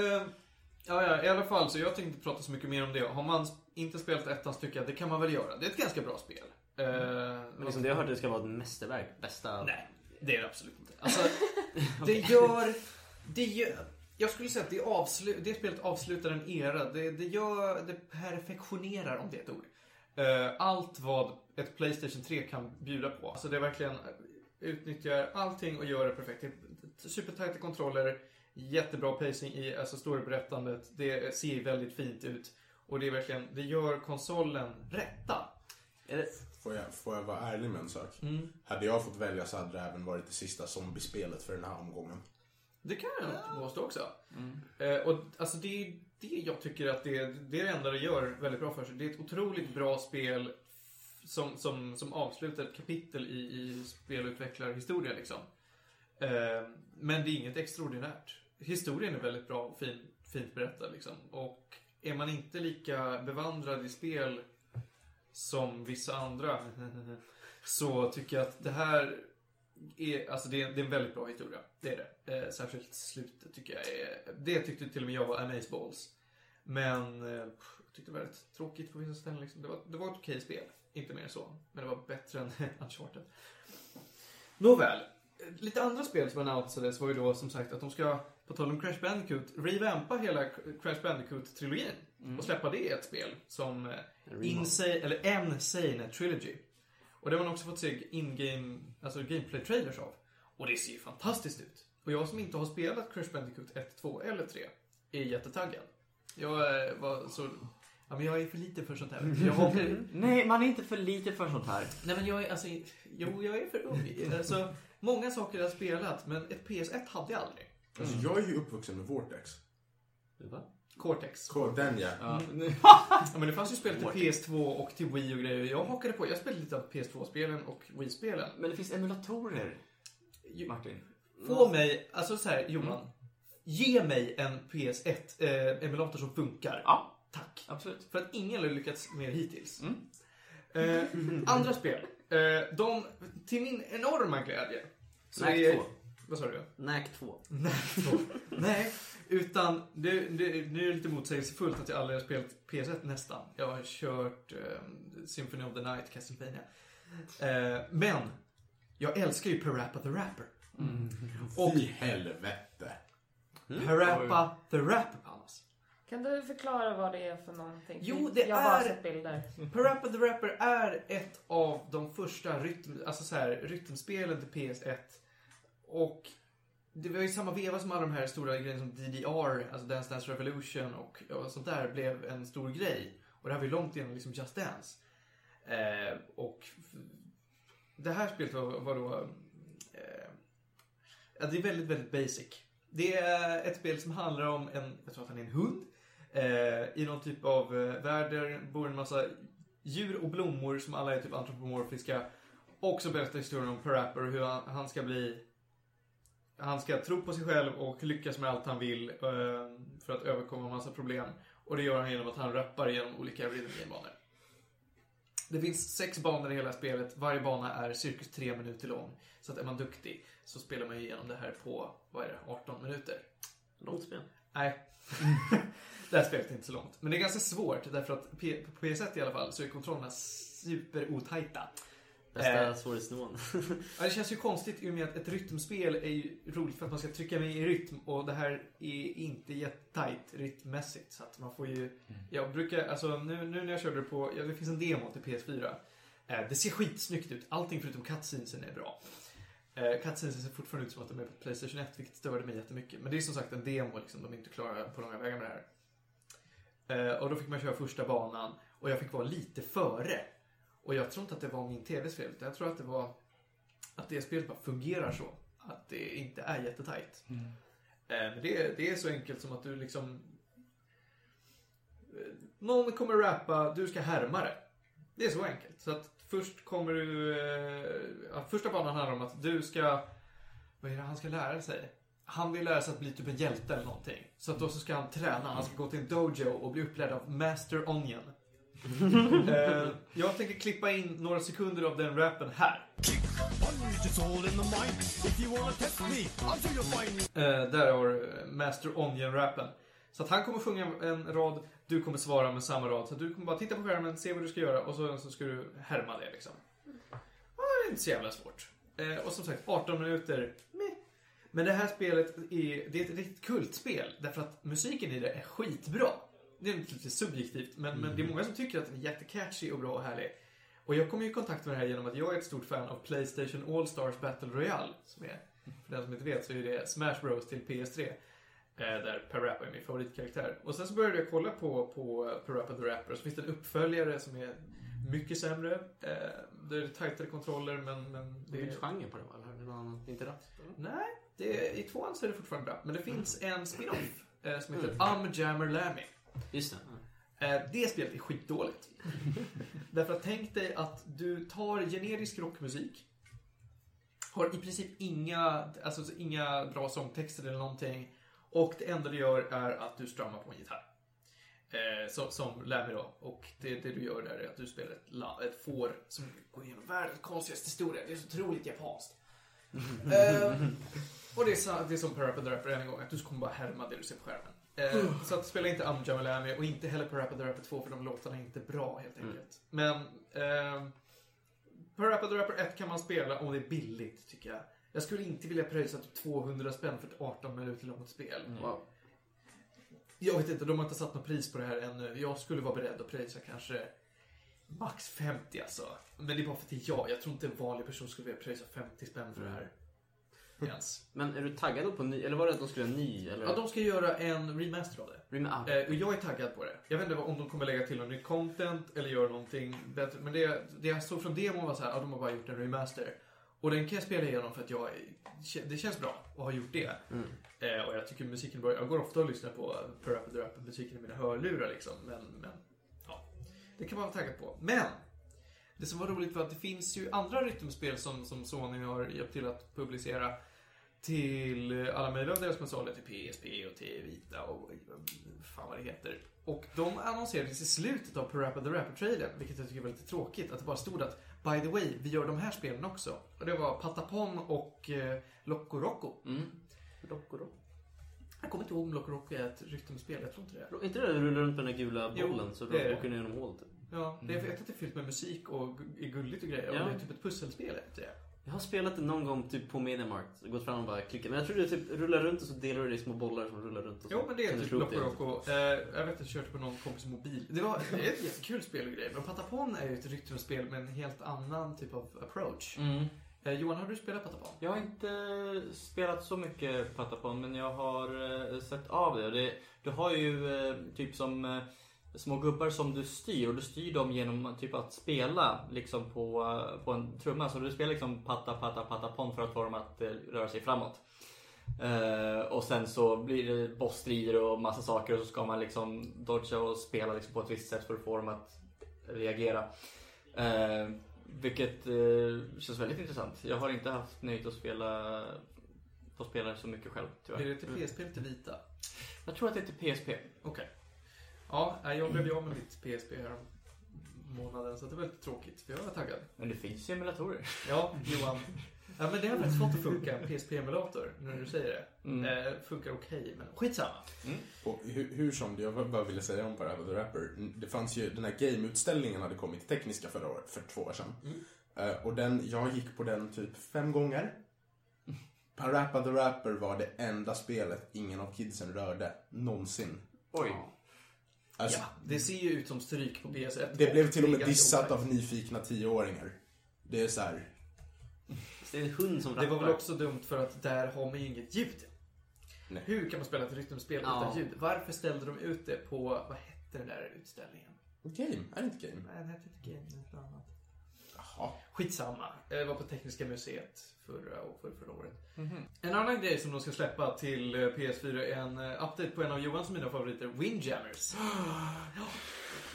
ja, ja, i alla fall. Så jag tänkte inte prata så mycket mer om det. Har man inte spelat ettan så tycker jag det kan man väl göra. Det är ett ganska bra spel. Eh, Men liksom det jag hörde det ska vara ett mästerverk. Bästa... Nej, det är det absolut inte. Alltså, det gör... Det gör... Jag skulle säga att det, avslu, det spelet avslutar en era. Det, det, gör, det perfektionerar, om det är ett ord. Eh, allt vad ett Playstation 3 kan bjuda på. Alltså det är verkligen... utnyttjar allting och gör det perfekt. Supertajta kontroller, jättebra pacing i alltså storyberättandet. Det ser väldigt fint ut. Och det är verkligen, det gör konsolen rätta. Får jag, får jag vara ärlig med en sak? Mm. Hade jag fått välja så hade det även varit det sista zombiespelet för den här omgången. Det kan jag nog påstå också. Eh, och alltså det är det jag tycker att det, det är det enda det gör väldigt bra för sig. Det är ett otroligt bra spel som, som, som avslutar ett kapitel i, i spelutvecklarhistoria liksom. Eh, men det är inget extraordinärt. Historien är väldigt bra och fin, fint berättad liksom. Och är man inte lika bevandrad i spel som vissa andra så tycker jag att det här är, alltså det är, det är en väldigt bra historia. Det är det. Eh, särskilt slutet tycker jag är, det tyckte till och med jag var amazeballs. Men eh, jag tyckte det var rätt tråkigt på vissa ställen liksom. Det var, det var ett okej spel. Inte mer så. Men det var bättre än Uncharted. Nåväl. Lite andra spel som annonsades var ju då som sagt att de ska, på tal om Crash Bandicoot, revampa hela Crash Bandicoot-trilogin. Och släppa det i ett spel som eh. Insane, eller Insane Trilogy. Och det har man också fått se in-game, alltså gameplay-trailers av. Och det ser ju fantastiskt ut. Och jag som inte har spelat Crash Bandicoot 1, 2 eller 3 är jättetaggad. Jag eh, var så... Ja, men jag är för liten för sånt här. Jag har, Nej, man är inte för lite för sånt här. nej men jag är alltså... Jo, jag är för ung. Alltså, många saker jag har spelat, men ett PS1 hade jag aldrig. Alltså jag är ju uppvuxen med Vortex. Va? Cortex. Ko- Den ja. Ja. Ja, men det fanns ju spel till PS2 och till Wii och grejer. Jag hakade på. Jag spelade lite av PS2-spelen och Wii-spelen. Men det finns emulatorer, Martin. Få mig, alltså så här, Johan. Ge mig en PS1-emulator som funkar. Ja, Tack. absolut. För att ingen har lyckats med hittills. Mm. Eh, andra spel. Eh, de, till min enorma glädje. Så är, 2. Vad sa du? Knack 2. Nej, två. Nej, utan det, det, nu är det lite motsägelsefullt att jag aldrig har spelat PS1 nästan. Jag har kört eh, Symphony of the Night, Castlevania. Eh, men, jag älskar ju Parappa the Rapper. Och Fy helvete. Parappa the Rapper, Palmas. Kan du förklara vad det är för någonting? Jo, det jag har bara är- sett bilder. Parappa the Rapper är ett av de första rytm, alltså så här, rytmspelen till PS1. Och det var ju samma veva som alla de här stora grejerna som DDR, alltså Dance Dance Revolution och, och sånt där blev en stor grej. Och det här var ju långt innan liksom Just Dance. Eh, och det här spelet var, var då... Eh, ja, det är väldigt, väldigt basic. Det är ett spel som handlar om en, jag tror att han är en hund. Eh, I någon typ av eh, värld där det bor en massa djur och blommor som alla är typ antropomorfiska. Och så berättar historien om Parapper och hur han, han ska bli... Han ska tro på sig själv och lyckas med allt han vill eh, för att överkomma en massa problem. Och det gör han genom att han rappar genom olika rhythm game-banor. Det finns sex banor i hela spelet. Varje bana är cirkus tre minuter lång. Så att är man duktig så spelar man igenom det här på, vad är det, 18 minuter. Långt spel. Nej. det här spelet är inte så långt. Men det är ganska svårt därför att på PS1 i alla fall så är kontrollerna super otajta. Bästa Eh. svårighetsnivån. Ja, det känns ju konstigt i och med att ett rytmspel är ju roligt för att man ska trycka med i rytm och det här är inte jättetajt rytmmässigt. Så att man får ju... Jag brukar, alltså nu, nu när jag körde på, ja, det finns en demo till PS4. Eh, det ser skitsnyggt ut. Allting förutom cutscenesen är bra. Eh, cutscenesen ser fortfarande ut som att de är på Playstation 1, vilket störde mig jättemycket. Men det är som sagt en demo, liksom. de är inte klara på långa vägar med det här. Eh, och då fick man köra första banan och jag fick vara lite före. Och jag tror inte att det var min TVs fel, utan jag tror att det var att det spelet bara fungerar så. Att det inte är jättetajt. Eh, Men det, är- det är så enkelt som att du liksom... eh, Någon kommer rappa, du ska härma det. Det är så enkelt. Så att först kommer du... eh, Ja, första banan handlar om att du ska... Vad är det han ska lära sig? Han vill lära sig att bli typ en hjälte eller någonting. Så att då så ska han träna. Han ska gå till en dojo och bli upplärd av Master Onion. Eh, jag tänker klippa in några sekunder av den rappen här. Eh, där har du Master Onion-rappen. Så att han kommer sjunga en rad, du kommer svara med samma rad. Så att du kommer bara titta på skärmen, se vad du ska göra och så, så ska du härma det liksom. Och det är inte så jävla svårt. Eh, och som sagt, 18 minuter, meh. Men det här spelet är, det är ett riktigt kultspel. Därför att musiken i det är skitbra. Det är lite subjektivt, men, men det är många som tycker att den är jättecatchy och bra och härlig. Och jag kom ju i kontakt med det här genom att jag är ett stort fan av Playstation All-Stars Battle Royale. Som är, för den som inte vet så är det Smash Bros till PS3. eh, Där Parappa är min favoritkaraktär. Och sen så började jag kolla på, på Parappa the Rapper. Så finns det en uppföljare som är mycket sämre. Eh, Det är tajtare kontroller men, men Det är inte genre på det? Eller är det något annat? Inte rätt? eller? Nej, det, i tvåan så är det fortfarande bra. Men det finns en spin-off eh, som heter Mm. Um Jammer Lammy. Just det. Eh, det spelet är skitdåligt. Därför att tänk dig att du tar generisk rockmusik. Har i princip inga, alltså, inga bra sångtexter eller någonting. Och det enda du gör är att du strummar på en gitarr. Eh, som, som Lammy då. Och det, det du gör där är att du spelar ett, la, ett får som går igenom världens konstigaste historia. Det är så otroligt japanskt. eh, och det är, sa- det är som Parappa Rapper en gång, att du kommer bara härma det du ser på skärmen. Eh, så att spela inte Am Jamalami och inte heller Parappa the Rapper 2 för de låtarna är inte bra helt enkelt. Men eh, Parappa the Rapper 1 kan man spela om det är billigt tycker jag. Jag skulle inte vilja pröjsa typ 200 spänn för ett 18 minuter långt spel. Wow. Jag vet inte, de har inte satt något pris på det här ännu. Jag skulle vara beredd att pröjsa kanske max 50 alltså. Men det är bara för att det är jag. Jag tror inte en vanlig person skulle vilja pröjsa 50 spänn för det här. Ens. Men är du taggad då på ny? Eller var det att de skulle göra ny? Eller? Ja, de ska göra en remaster av det. Rem- ah, Eh, och jag är taggad på det. Jag vet inte om de kommer lägga till någon ny content eller göra någonting bättre. Men det, det jag såg från demon var så här, ja, de har bara gjort en remaster. Och den kan jag spela igenom för att jag, det känns bra att ha gjort det. Mm. Eh, och jag tycker musiken bra. Jag går ofta och lyssnar på Parappa the Rapper musiken i mina hörlurar liksom. Men, men, ja. Det kan man vara taggad på. Men! Det som var roligt var att det finns ju andra rytmspel som, som Sony har hjälpt till att publicera till alla möjliga av deras konsoler, till PSP och till Vita och fan vad det heter. Och de annonserades i slutet av Parappa the Rapper-trailern, vilket jag tycker var lite tråkigt. Att det bara stod att By the way, vi gör de här spelen också. Och det var Patapon och eh, Loco Roco. Mm. Rock och rock. Jag kommer inte ihåg om Loco Roco är ett rytmspel, jag tror inte det. Är inte det du rullar runt med den där gula Jo, bollen så det är du åker ner genom hålet? Ja, det är, jag vet att det är fyllt med musik och är gulligt och grejer. Ja. Och det är typ ett pusselspel, inte det? Jag har spelat det någon gång typ på Mediamarkt. Gått fram och bara klickat. Men jag tror du typ rullar runt och så delar du det i små bollar som rullar runt. Och så Jo, men det är typ Loco det. Roco. Eh, jag vet att jag körde på någon kompis mobil. Det var det är ett jättekul spel och grejer. Men Patapon är ju ett rytmspel med en helt annan typ av approach. Mm. Eh, Johan, har du spelat Patapon? Jag har inte spelat så mycket Patapon men jag har eh, sett av det. det. Du har ju eh, typ som eh, små gubbar som du styr och du styr dem genom typ att spela liksom på, eh, på en trumma. Så du spelar liksom patta, patta, patapon för att få dem att eh, röra sig framåt. Eh, och sen så blir det bossstrider och massa saker och så ska man liksom dodga och spela liksom på ett visst sätt för att få dem att reagera. Eh, vilket eh, känns väldigt intressant. Jag har inte haft nöjet att spela få spela så mycket själv Är tyvärr. det till PSP eller till Vita? Jag tror att det är till PSP. Okej. Ja, jag blev ju av med mitt PSP här månaden så det var lite tråkigt. För jag var taggad. Men det finns ju emulatorer. Ja, Johan. Ja, men det har faktiskt fått att funka, en PSP-emulator, när du säger det. Mm. Eh, funkar okej, men skitsamma. Och hur, hur som, det jag bara ville säga om Parappa the Rapper. Det fanns ju, den här game-utställningen hade kommit till Tekniska förra året, för två år sedan. Mm. Eh, och den, jag gick på den typ fem gånger. Parappa the Rapper var det enda spelet ingen av kidsen rörde, någonsin. Oj. Alltså, Ja, det ser ju ut som stryk på PS1. Det blev till och med Det är dissat av nyfikna tioåringar. Det är så här. Det är en hund som Det var väl rappar. också dumt för att där har man ju inget ljud. Nej. Hur kan man spela ett rytmspel Ja. utan ljud? Varför ställde de ut det på, vad hette den där utställningen? Game, är det inte game? Nej, den hette inte Game, den hette något annat. Jaha. Skitsamma. Det var på Tekniska museet förra och för förra året. Mhm. En annan grej som de ska släppa till eh, PS4 är en eh, update på en av Johans och mina favoriter, Windjammers.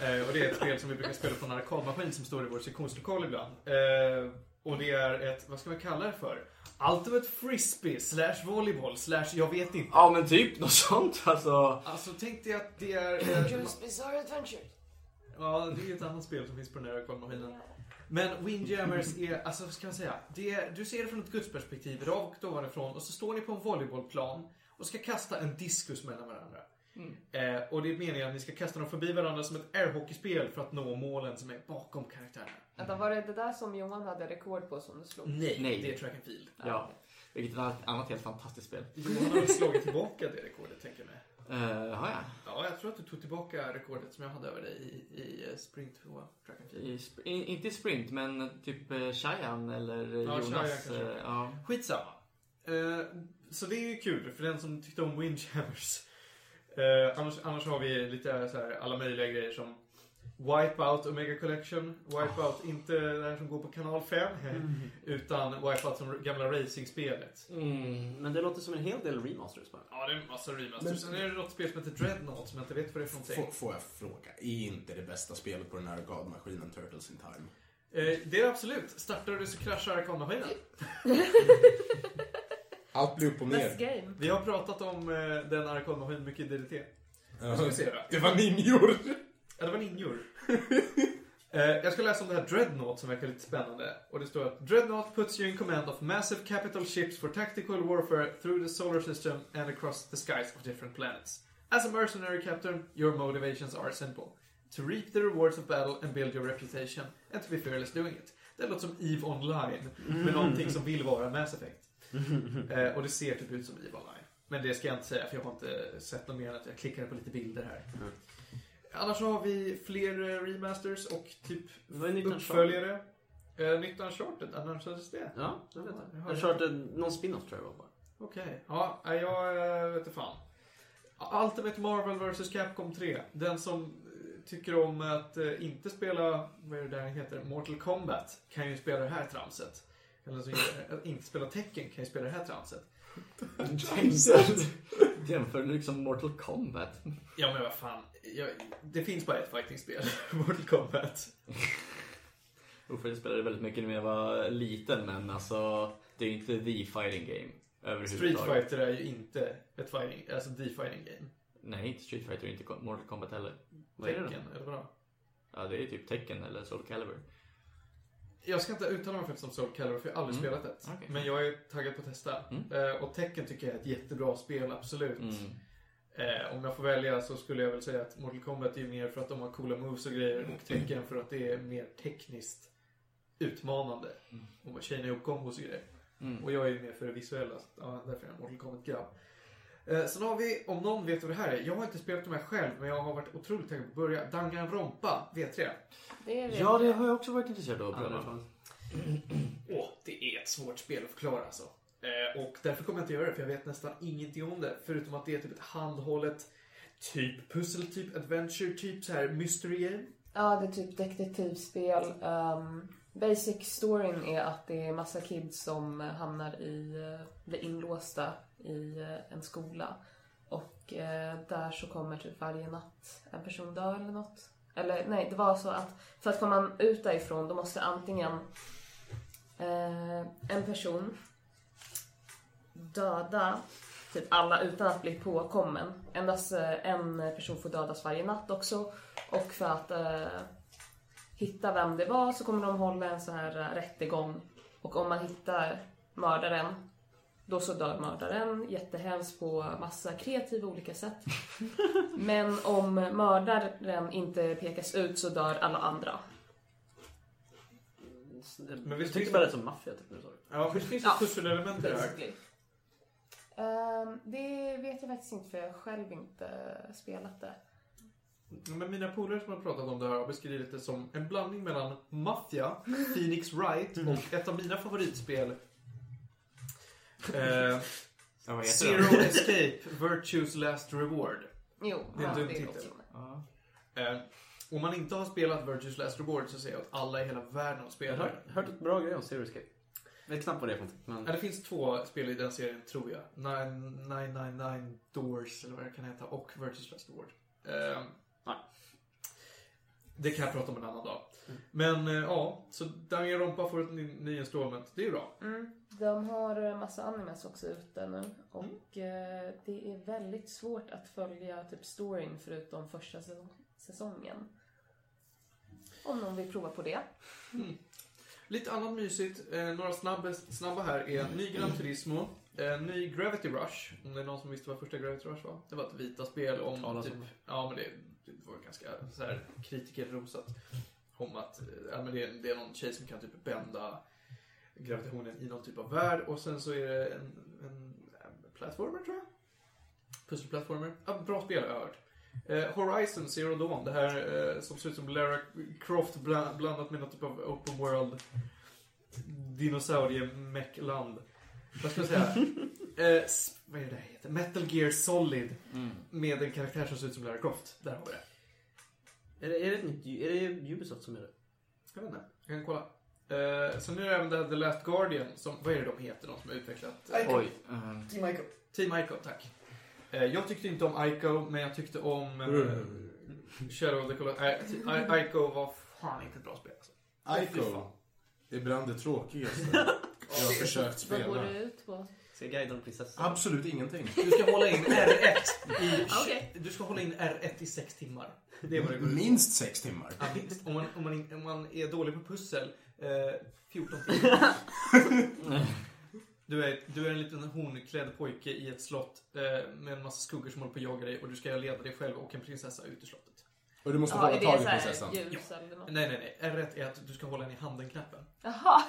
Eh, och det är ett spel som vi brukar spela på en arkadmaskin som står i vår sektionslokal ibland. Och det är ett, vad ska man kalla det för? Ultimate Frisbee slash volleyboll slash jag vet inte. Ja men typ något sånt alltså. Alltså tänk dig att det är... Joe's Bizarre Adventure. Ja, det är ett annat spel som finns på den här arkadmaskinen. Men Windjammers är, alltså vad ska man säga? Det är, du ser det från ett gudsperspektiv, rakt ovanifrån och så står ni på en volleybollplan och ska kasta en diskus mellan varandra. Eh, och det är meningen att ni ska kasta dem förbi varandra som ett airhockeyspel för att nå målen som är bakom karaktärerna. Vänta, var det det där som Johan hade rekord på som du slog? Nej, Nej. det är track and field. Ja. Vilket är ett annat helt fantastiskt spel. Johan har slagit tillbaka det rekordet, tänker jag mig. Uh, har jag? Ja, jag tror att du tog tillbaka rekordet som jag hade över dig i, i eh, Sprint 2 Track and Field. I, sp- i, inte i sprint, men typ uh, Cheyenne eller eh, Ja, Jonas. Kanske. eh, ja. Skitsamma. Eh, så det är ju kul för den som tyckte om Windjammers. Eh, annars, annars har vi lite så här, alla möjliga grejer som Wipeout Omega Collection. Wipeout, inte den som går på kanal 5. Utan Wipeout som gamla racingspelet. Mm, men det låter som en hel del remasters bara. Ja, det är en massa remasters. Sen är det något spel som heter Dreadnought som jag inte vet vad det är för någonting. Får, får jag fråga, är inte det bästa spelet på den här arkadmaskinen Turtles in Time? Eh, det är det absolut. Startar du så kraschar arkadmaskinen. Allt blir upp och Best ner. game. Vi har pratat om eh, den arkadmaskinen mycket i DDT. Då. Det var ninjor! Ja, det var ninjor. Eh, jag ska läsa om det här Dreadnought som verkar lite spännande. Och det står att Dreadnought puts you in command of massive capital ships for tactical warfare through the solar system and across the skies of different planets. As a mercenary captain, your motivations are simple. To reap the rewards of battle and build your reputation, and to be fearless doing it. Det låter som EVE Online, med någonting som vill vara Mass Effect. Eh, och det ser typ ut som EVE Online. Men det ska jag inte säga, för jag har inte sett något mer än att jag klickade på lite bilder här. Annars har vi fler eh, remasters och typ uppföljare. Eh, nytt Uncharted, annonsades det? Ja, det vet Ja, jag jag. har- Uncharted, någon spin-off tror jag var bara. Okej. Ja, nej, jag eh, vet inte fan. Ultimate Marvel vs Capcom 3. Den som eh, tycker om att eh, inte spela, vad är det där heter, Mortal Kombat, kan ju spela det här tramset. Eller som eh, inte spela Tekken kan ju spela det här tramset. Jämför du liksom Mortal Kombat? Ja men vad fan. Jag, det finns bara ett fightingspel, Mortal Kombat. Uff, jag spelade väldigt mycket när jag var liten, men alltså det är inte the fighting game. Street Fighter är ju inte ett fighting, alltså the fighting game. Nej, inte Street Fighter inte Mortal Kombat heller. Vad är det då? Eller vadå? Ja, det är typ Tekken eller Soul Calibur. Jag ska inte uttala mig faktiskt om Soul Calibur för jag har aldrig Mm. spelat det. Okej. Men jag är taggad på att testa. Mm. Eh, och Tekken tycker jag är ett jättebra spel, absolut. Mm. Eh, om jag får välja så skulle jag väl säga att Mortal Kombat är mer för att de har coola moves och grejer och Tekken för att det är mer tekniskt utmanande. Och man chainar ihop kombos och grejer. Mm. Och jag är ju mer för det visuella, så ja, därför är jag Mortal Kombat-grabb. Eh, sen har vi, om någon vet vad det här är, jag har inte spelat de här själv, men jag har varit otroligt taggad på att börja. Danganronpa, V3. Det är Ja, det har jag också varit intresserad av att pröva. Åh, det är ett svårt spel att förklara alltså. Eh, och därför kommer jag inte göra det, för jag vet nästan ingenting om det. Förutom att det är typ ett handhållet, typ pussel, typ adventure, typ så här mystery game. Ja, det är typ detektivspel. Um, basic storyn är att det är massa kids som hamnar i, eh, blir inlåsta i eh, en skola. Och eh, där så kommer typ varje natt en person dö eller något. Eller nej, det var så att för att komma ut därifrån då måste antingen eh, en person döda typ alla utan att bli påkommen. Endast eh, en person får dödas varje natt också. Och för att eh, hitta vem det var så kommer de hålla en så här eh, rättegång. Och om man hittar mördaren, då så dör mördaren jättehemskt på massa kreativa olika sätt. Men om mördaren inte pekas ut så dör alla andra. Men visst vi tyckte bara det- som maffia typ. du sa. Ja, visst finns det Ja. pusselelement i det här? Ehm, det vet jag faktiskt inte för jag har själv inte spelat det. Men mina polare som har pratat om det här har beskrivit det som en blandning mellan Mafia, Phoenix Wright och ett av mina favoritspel. Eh, Zero det? Escape, Virtues Last Reward. Jo, Det är en ja, dum det titel. Eh, om man inte har spelat Virtues Last Reward så säger jag att alla i hela världen har Jag spelat har det. hört, hört ett bra grej om Zero Escape. Jag vet knappt vad det är för någonting. Men... Ja, det finns två spel i den serien, tror jag. 999 Doors, eller vad det kan heta, och Virtues Last Reward. Eh, Nej. Det kan jag prata om en annan dag. Men eh, ja, så Danganronpa får ett ny, ny installment. Det är bra. Mm. De har en massa animes också ute nu. Och eh, det är väldigt svårt att följa typ storyn förutom första säsong- säsongen. Om någon vill prova på det. Lite annat mysigt. Eh, några snabba, snabba här är ny Gran Turismo, eh, ny Gravity Rush. Om det är någon som visste vad första Gravity Rush var. Det var ett vita spel om Talas typ, om. ja men det, det var ganska så här kritikerrosat. Om att ja, men det, är, det är någon tjej som kan typ bända gravitationen i någon typ av värld och sen så är det en, en, en plattformer tror jag. Pusselplattformer. Ja, bra spel har jag hört. Eh, Horizon Zero Dawn, det här eh, som ser ut som Lara Croft bland, blandat med någon typ av open world dinosaurie-meck-land. Vad ska jag säga? eh, vad är det heter? Metal Gear Solid med en karaktär som ser ut som Lara Croft. Där har vi det. Är det, är det, nytt, är det Ubisoft som gör det? Jag vet inte. Jag kan kolla. Eh, så nu är det även det här The Last Guardian, som, vad är det de heter, de som har utvecklat? eh, Oj. eh, Team Ico. Team Ico, tack. Eh, jag tyckte inte om Ico, men jag tyckte om eh, Shadow of the Colossus. I- Ico var fan inte ett bra spel. Alltså. Ico. fan. Ibland det tråkigaste jag har försökt Vad går spela. det ut på? Ska jag guida en prinsessa? Absolut ingenting. Du ska hålla in R1 i, Okej. Du ska hålla in R1 i sex timmar. Det är vad det går ut. Minst sex timmar. Ja, minst. Om man, om, man, om man är dålig på pussel, eh, 14 timmar. Du är, du är en liten hornklädd pojke i ett slott eh, med en massa skuggor som håller på att jaga dig och du ska leda dig själv och en prinsessa ut ur slottet. Och du måste Ja, hålla tag i prinsessan. något? Nej, nej, nej. R1 är att du ska hålla den i handen-knappen. Jaha.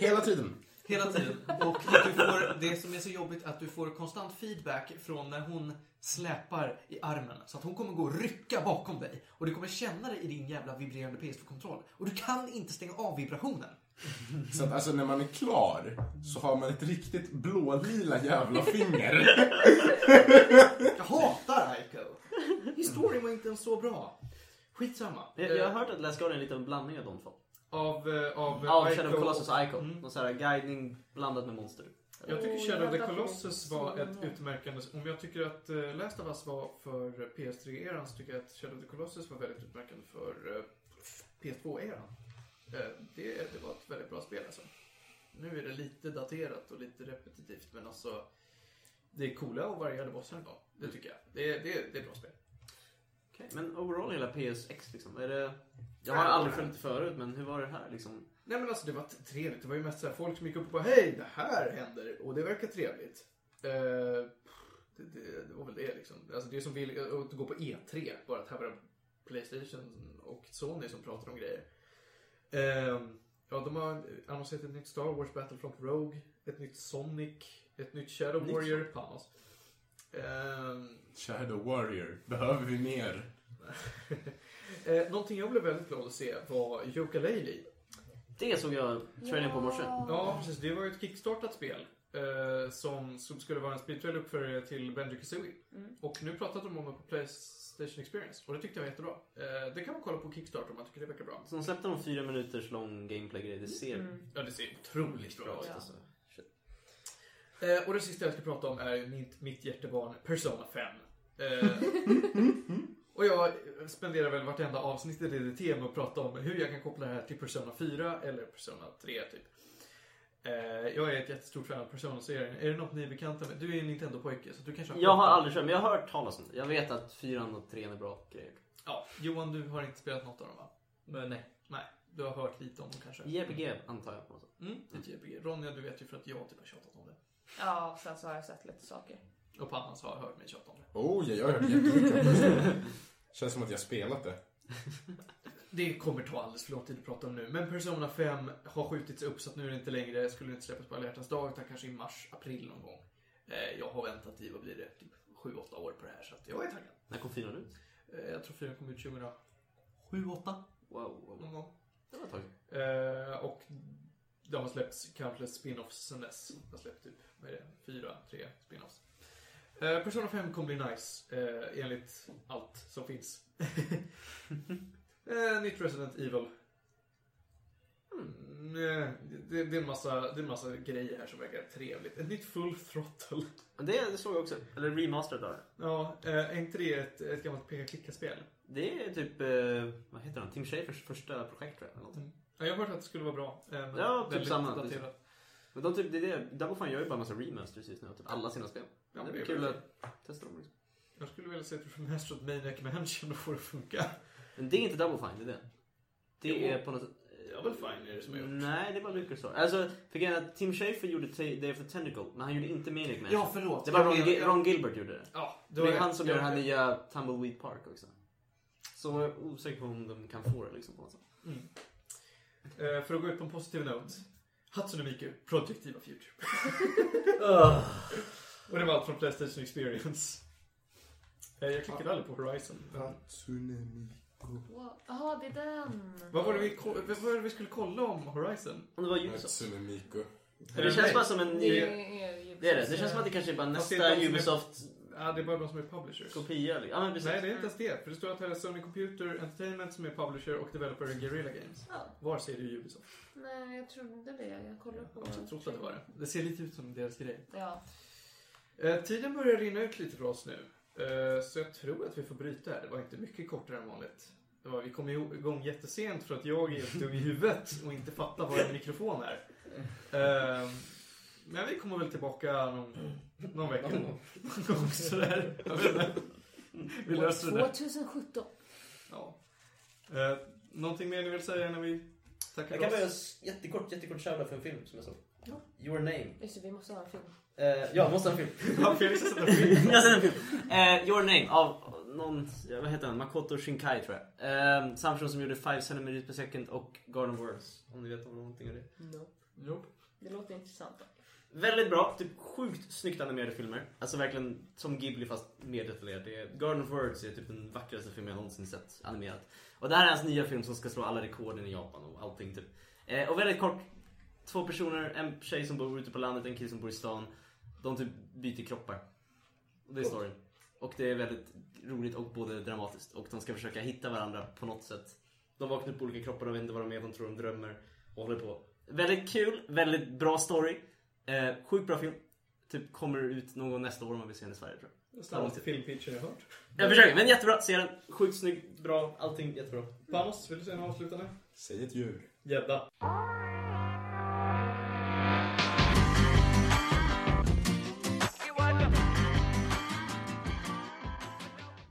Hela tiden. Hela tiden. Och att du får, det som är så jobbigt är att du får konstant feedback från när hon släpar i armen. Så att hon kommer gå och rycka bakom dig. Och du kommer känna det i din jävla vibrerande PS4-kontroll. Och du kan inte stänga av vibrationen. Så att alltså när man är klar så har man ett riktigt blålila jävla finger. Jag hatar Ico. Historien var inte ens så bra. Skitsamma. Jag, jag har hört att Last Guardian är lite av en blandning av de två. Av, eh, av, Av Ico Shadow of Colossus och Ico. Mm. Någon sån här guidning blandat med monster. Jag tycker Åh, Shadow of the Colossus var ett utmärkande... Om jag tycker att uh, Last of Us var för PS3-eran så tycker jag att Shadow of the Colossus var väldigt utmärkande för eh, PS2-eran. Eh, det, det var ett väldigt bra spel alltså. Nu är det lite daterat och lite repetitivt men alltså det är coola och varierade bossar ändå. Det tycker jag. Det, det, det är ett bra spel. Okej, men overall hela PSX liksom. Är det... Jag har aldrig följt det förut, men hur var det här liksom? Nej men alltså det var trevligt. Det var ju mest så här, folk som gick upp och bara Hej, det här händer och det verkar trevligt. Eh, det, det, det var väl det liksom. Alltså det är som vill att gå på E3. Bara att här var det Playstation och Sony som pratar om grejer. Eh, ja, de har annonserat ett nytt Star Wars Battlefront Rogue, ett nytt Sonic, ett nytt Shadow Nytt Warrior. Panos. Eh, Shadow Warrior. Behöver vi mer? eh, någonting jag blev väldigt glad att se var Yooka-Laylee. Det såg jag trailern på morse. Ja, precis. Det var ju ett kickstartat spel. Eh, som, som skulle vara en spirituell uppföljare till Benjo Kazooie. Mm. Och nu pratade de om det på Playstation Experience. Och det tyckte jag var jättebra. Eh, det kan man kolla på Kickstarter om man tycker det verkar bra. Så de släppte någon fyra minuters lång gameplay-grej. Det ser Mm. Ja, det ser otroligt bra ut. Ja. Alltså. Eh, och det sista jag ska prata om är mitt, mitt hjärtebarn Persona 5. Eh, och jag spenderar väl vartenda avsnitt i DDT med att prata om hur jag kan koppla det här till Persona 4 eller Persona 3 typ. Eh, jag är ett jättestort fan av Persona-serien. Är det något ni är bekanta med? Du är en Nintendo-pojke så du kanske Jag har aldrig kört, men jag har hört talas om det. Jag vet att fyran och trean är bra grejer. Ja, Johan du har inte spelat något av dem va? Men nej. Nej, du har hört lite om dem kanske? JRPG antar jag på något sätt. Mm, ett JRPG. Ronja, du vet ju för att jag typ har tjatat om det. Ja, sen så har jag sett lite saker. Och Pannas har hört mig tjata om det. Oh, ja, jag har hört jättemycket om Persona. Känns som att jag spelat det. Det kommer ta alldeles för lång tid att prata om nu. Men Persona 5 har skjutits upp så att nu är det inte längre, skulle inte släppas på alla hjärtans dag utan kanske i mars, april någon gång. Eh, jag har väntat i, vad blir det, typ 7-8 år på det här så att jag är taggad. När kom fyran ut? Eh, jag tror 4 kom ut 2007-8 Wow, wow. någon gång. Det var ett tag. Eh, och det har släppts countless spin-offs sen dess. Det har släppt typ, vad är det, fyra, tre spin-offs. Eh, Persona 5 kommer bli nice, eh, enligt allt som finns. eh, nytt Resident Evil. Mm, det, det, är en massa, det är en massa grejer här som verkar trevligt. Ett nytt Full Throttle. Det, det såg jag också. Eller remastered där. Ja, är inte det ett, ett gammalt peka-klicka-spel? Det är typ, eh, vad heter han? Tim Schafers första projekt tror jag. Eller något. Ja, jag har hört att det skulle vara bra. Ja, typ samma. Men de typ, det är det. Double Fine gör ju bara en massa remasters just nu. Typ alla sina spel. Ja, det det är är kul väl att testa dem. Liksom. Jag skulle vilja se ett remastered Maniac Mansion och få det att funka. Men det är inte Double Fine, det är det. Det Jo. är på något sätt... Double Fine är det som har gjort. Nej, det var LucasArts. Alltså, för grejen är att Tim Schafer gjorde Day of the Tentacle, men han gjorde inte Maniac Mansion. Ja, förlåt. Det var Ron, Jag- Gi- jag- Ron Gilbert gjorde det. Ja, Det är var- han som gör jag- den här nya Tumbleweed Park också. Så jag är osäker på om de kan få det liksom på något sätt. Mm. Eh, för att gå ut på en positiv note. Hatsune Miku, Project Diva Future. Och det var allt från Playstation Experience. Eh, Jag klickade aldrig på Horizon. Wow. Jaha, det är den. Vad var, det vi, vad var det vi skulle kolla om Horizon? Om det var Ubisoft. Det känns bara som en ny... Det är Det det. Känns som att det kanske är bara nästa Ubisoft-kopia. Ja, det är bara de som är publishers. Ja men precis. Nej, det är inte ens det. För det står att det är Sony Computer Entertainment som är publisher och developer är Guerrilla Games. Ja. Var ser du Ubisoft? Nej, jag trodde det. Jag kollar på... Jag också trott att det var det. Det ser lite ut som deras grej. Ja. Eh, tiden börjar rinna ut lite för oss nu. Eh, så jag tror att vi får bryta här. Det var inte mycket kortare än vanligt. Det var, vi kom igång jättesent för att jag är helt dum i huvudet och inte fattar vad en mikrofon är. Eh, men vi kommer väl tillbaka någon, någon vecka. Någon gång sådär. Jag vet inte. Vi löser det. 2017. Ja. Eh, någonting mer ni vill säga när vi tackar Jag kan för börja oss? s- jättekort, jättekort shoutout för en film som jag såg. Ja. Your name. Just det, vi måste ha en film. Eh, ja, måste ha en film. Ja, Felix har sett en film. jag har sett en film. Eh, Your name av någon, vad heter han? Makoto Shinkai tror jag. Eh, samma person som gjorde 5 cm per second och Garden Words. Om ni vet om någonting av det. No. Jo. Det låter intressant. då. Väldigt bra, typ sjukt snyggt animerade filmer. Alltså verkligen som Ghibli fast mer detaljerat. Garden of Words är typ den vackraste film jag någonsin sett animerat. Och det här är hans nya film som ska slå alla rekorden i Japan och allting typ. Eh, och väldigt kort, två personer, en tjej som bor ute på landet, en kille som bor i stan. De typ byter kroppar. Och det är storyn. Och det är väldigt roligt och både dramatiskt. Och de ska försöka hitta varandra på något sätt. De vaknar upp på olika kroppar, de vet inte vad de är, de tror de drömmer. Och håller på. Väldigt kul, väldigt bra story. Eh, sjukt bra film. Typ kommer ut någon gång nästa år om man vill se den i Sverige tror jag. Snabbaste filmpitchen jag hört. Jag försöker, men jättebra. Se den. Sjukt snygg, bra, allting jättebra. Panos, vill du säga något avslutande? Säg ett djur. Gädda.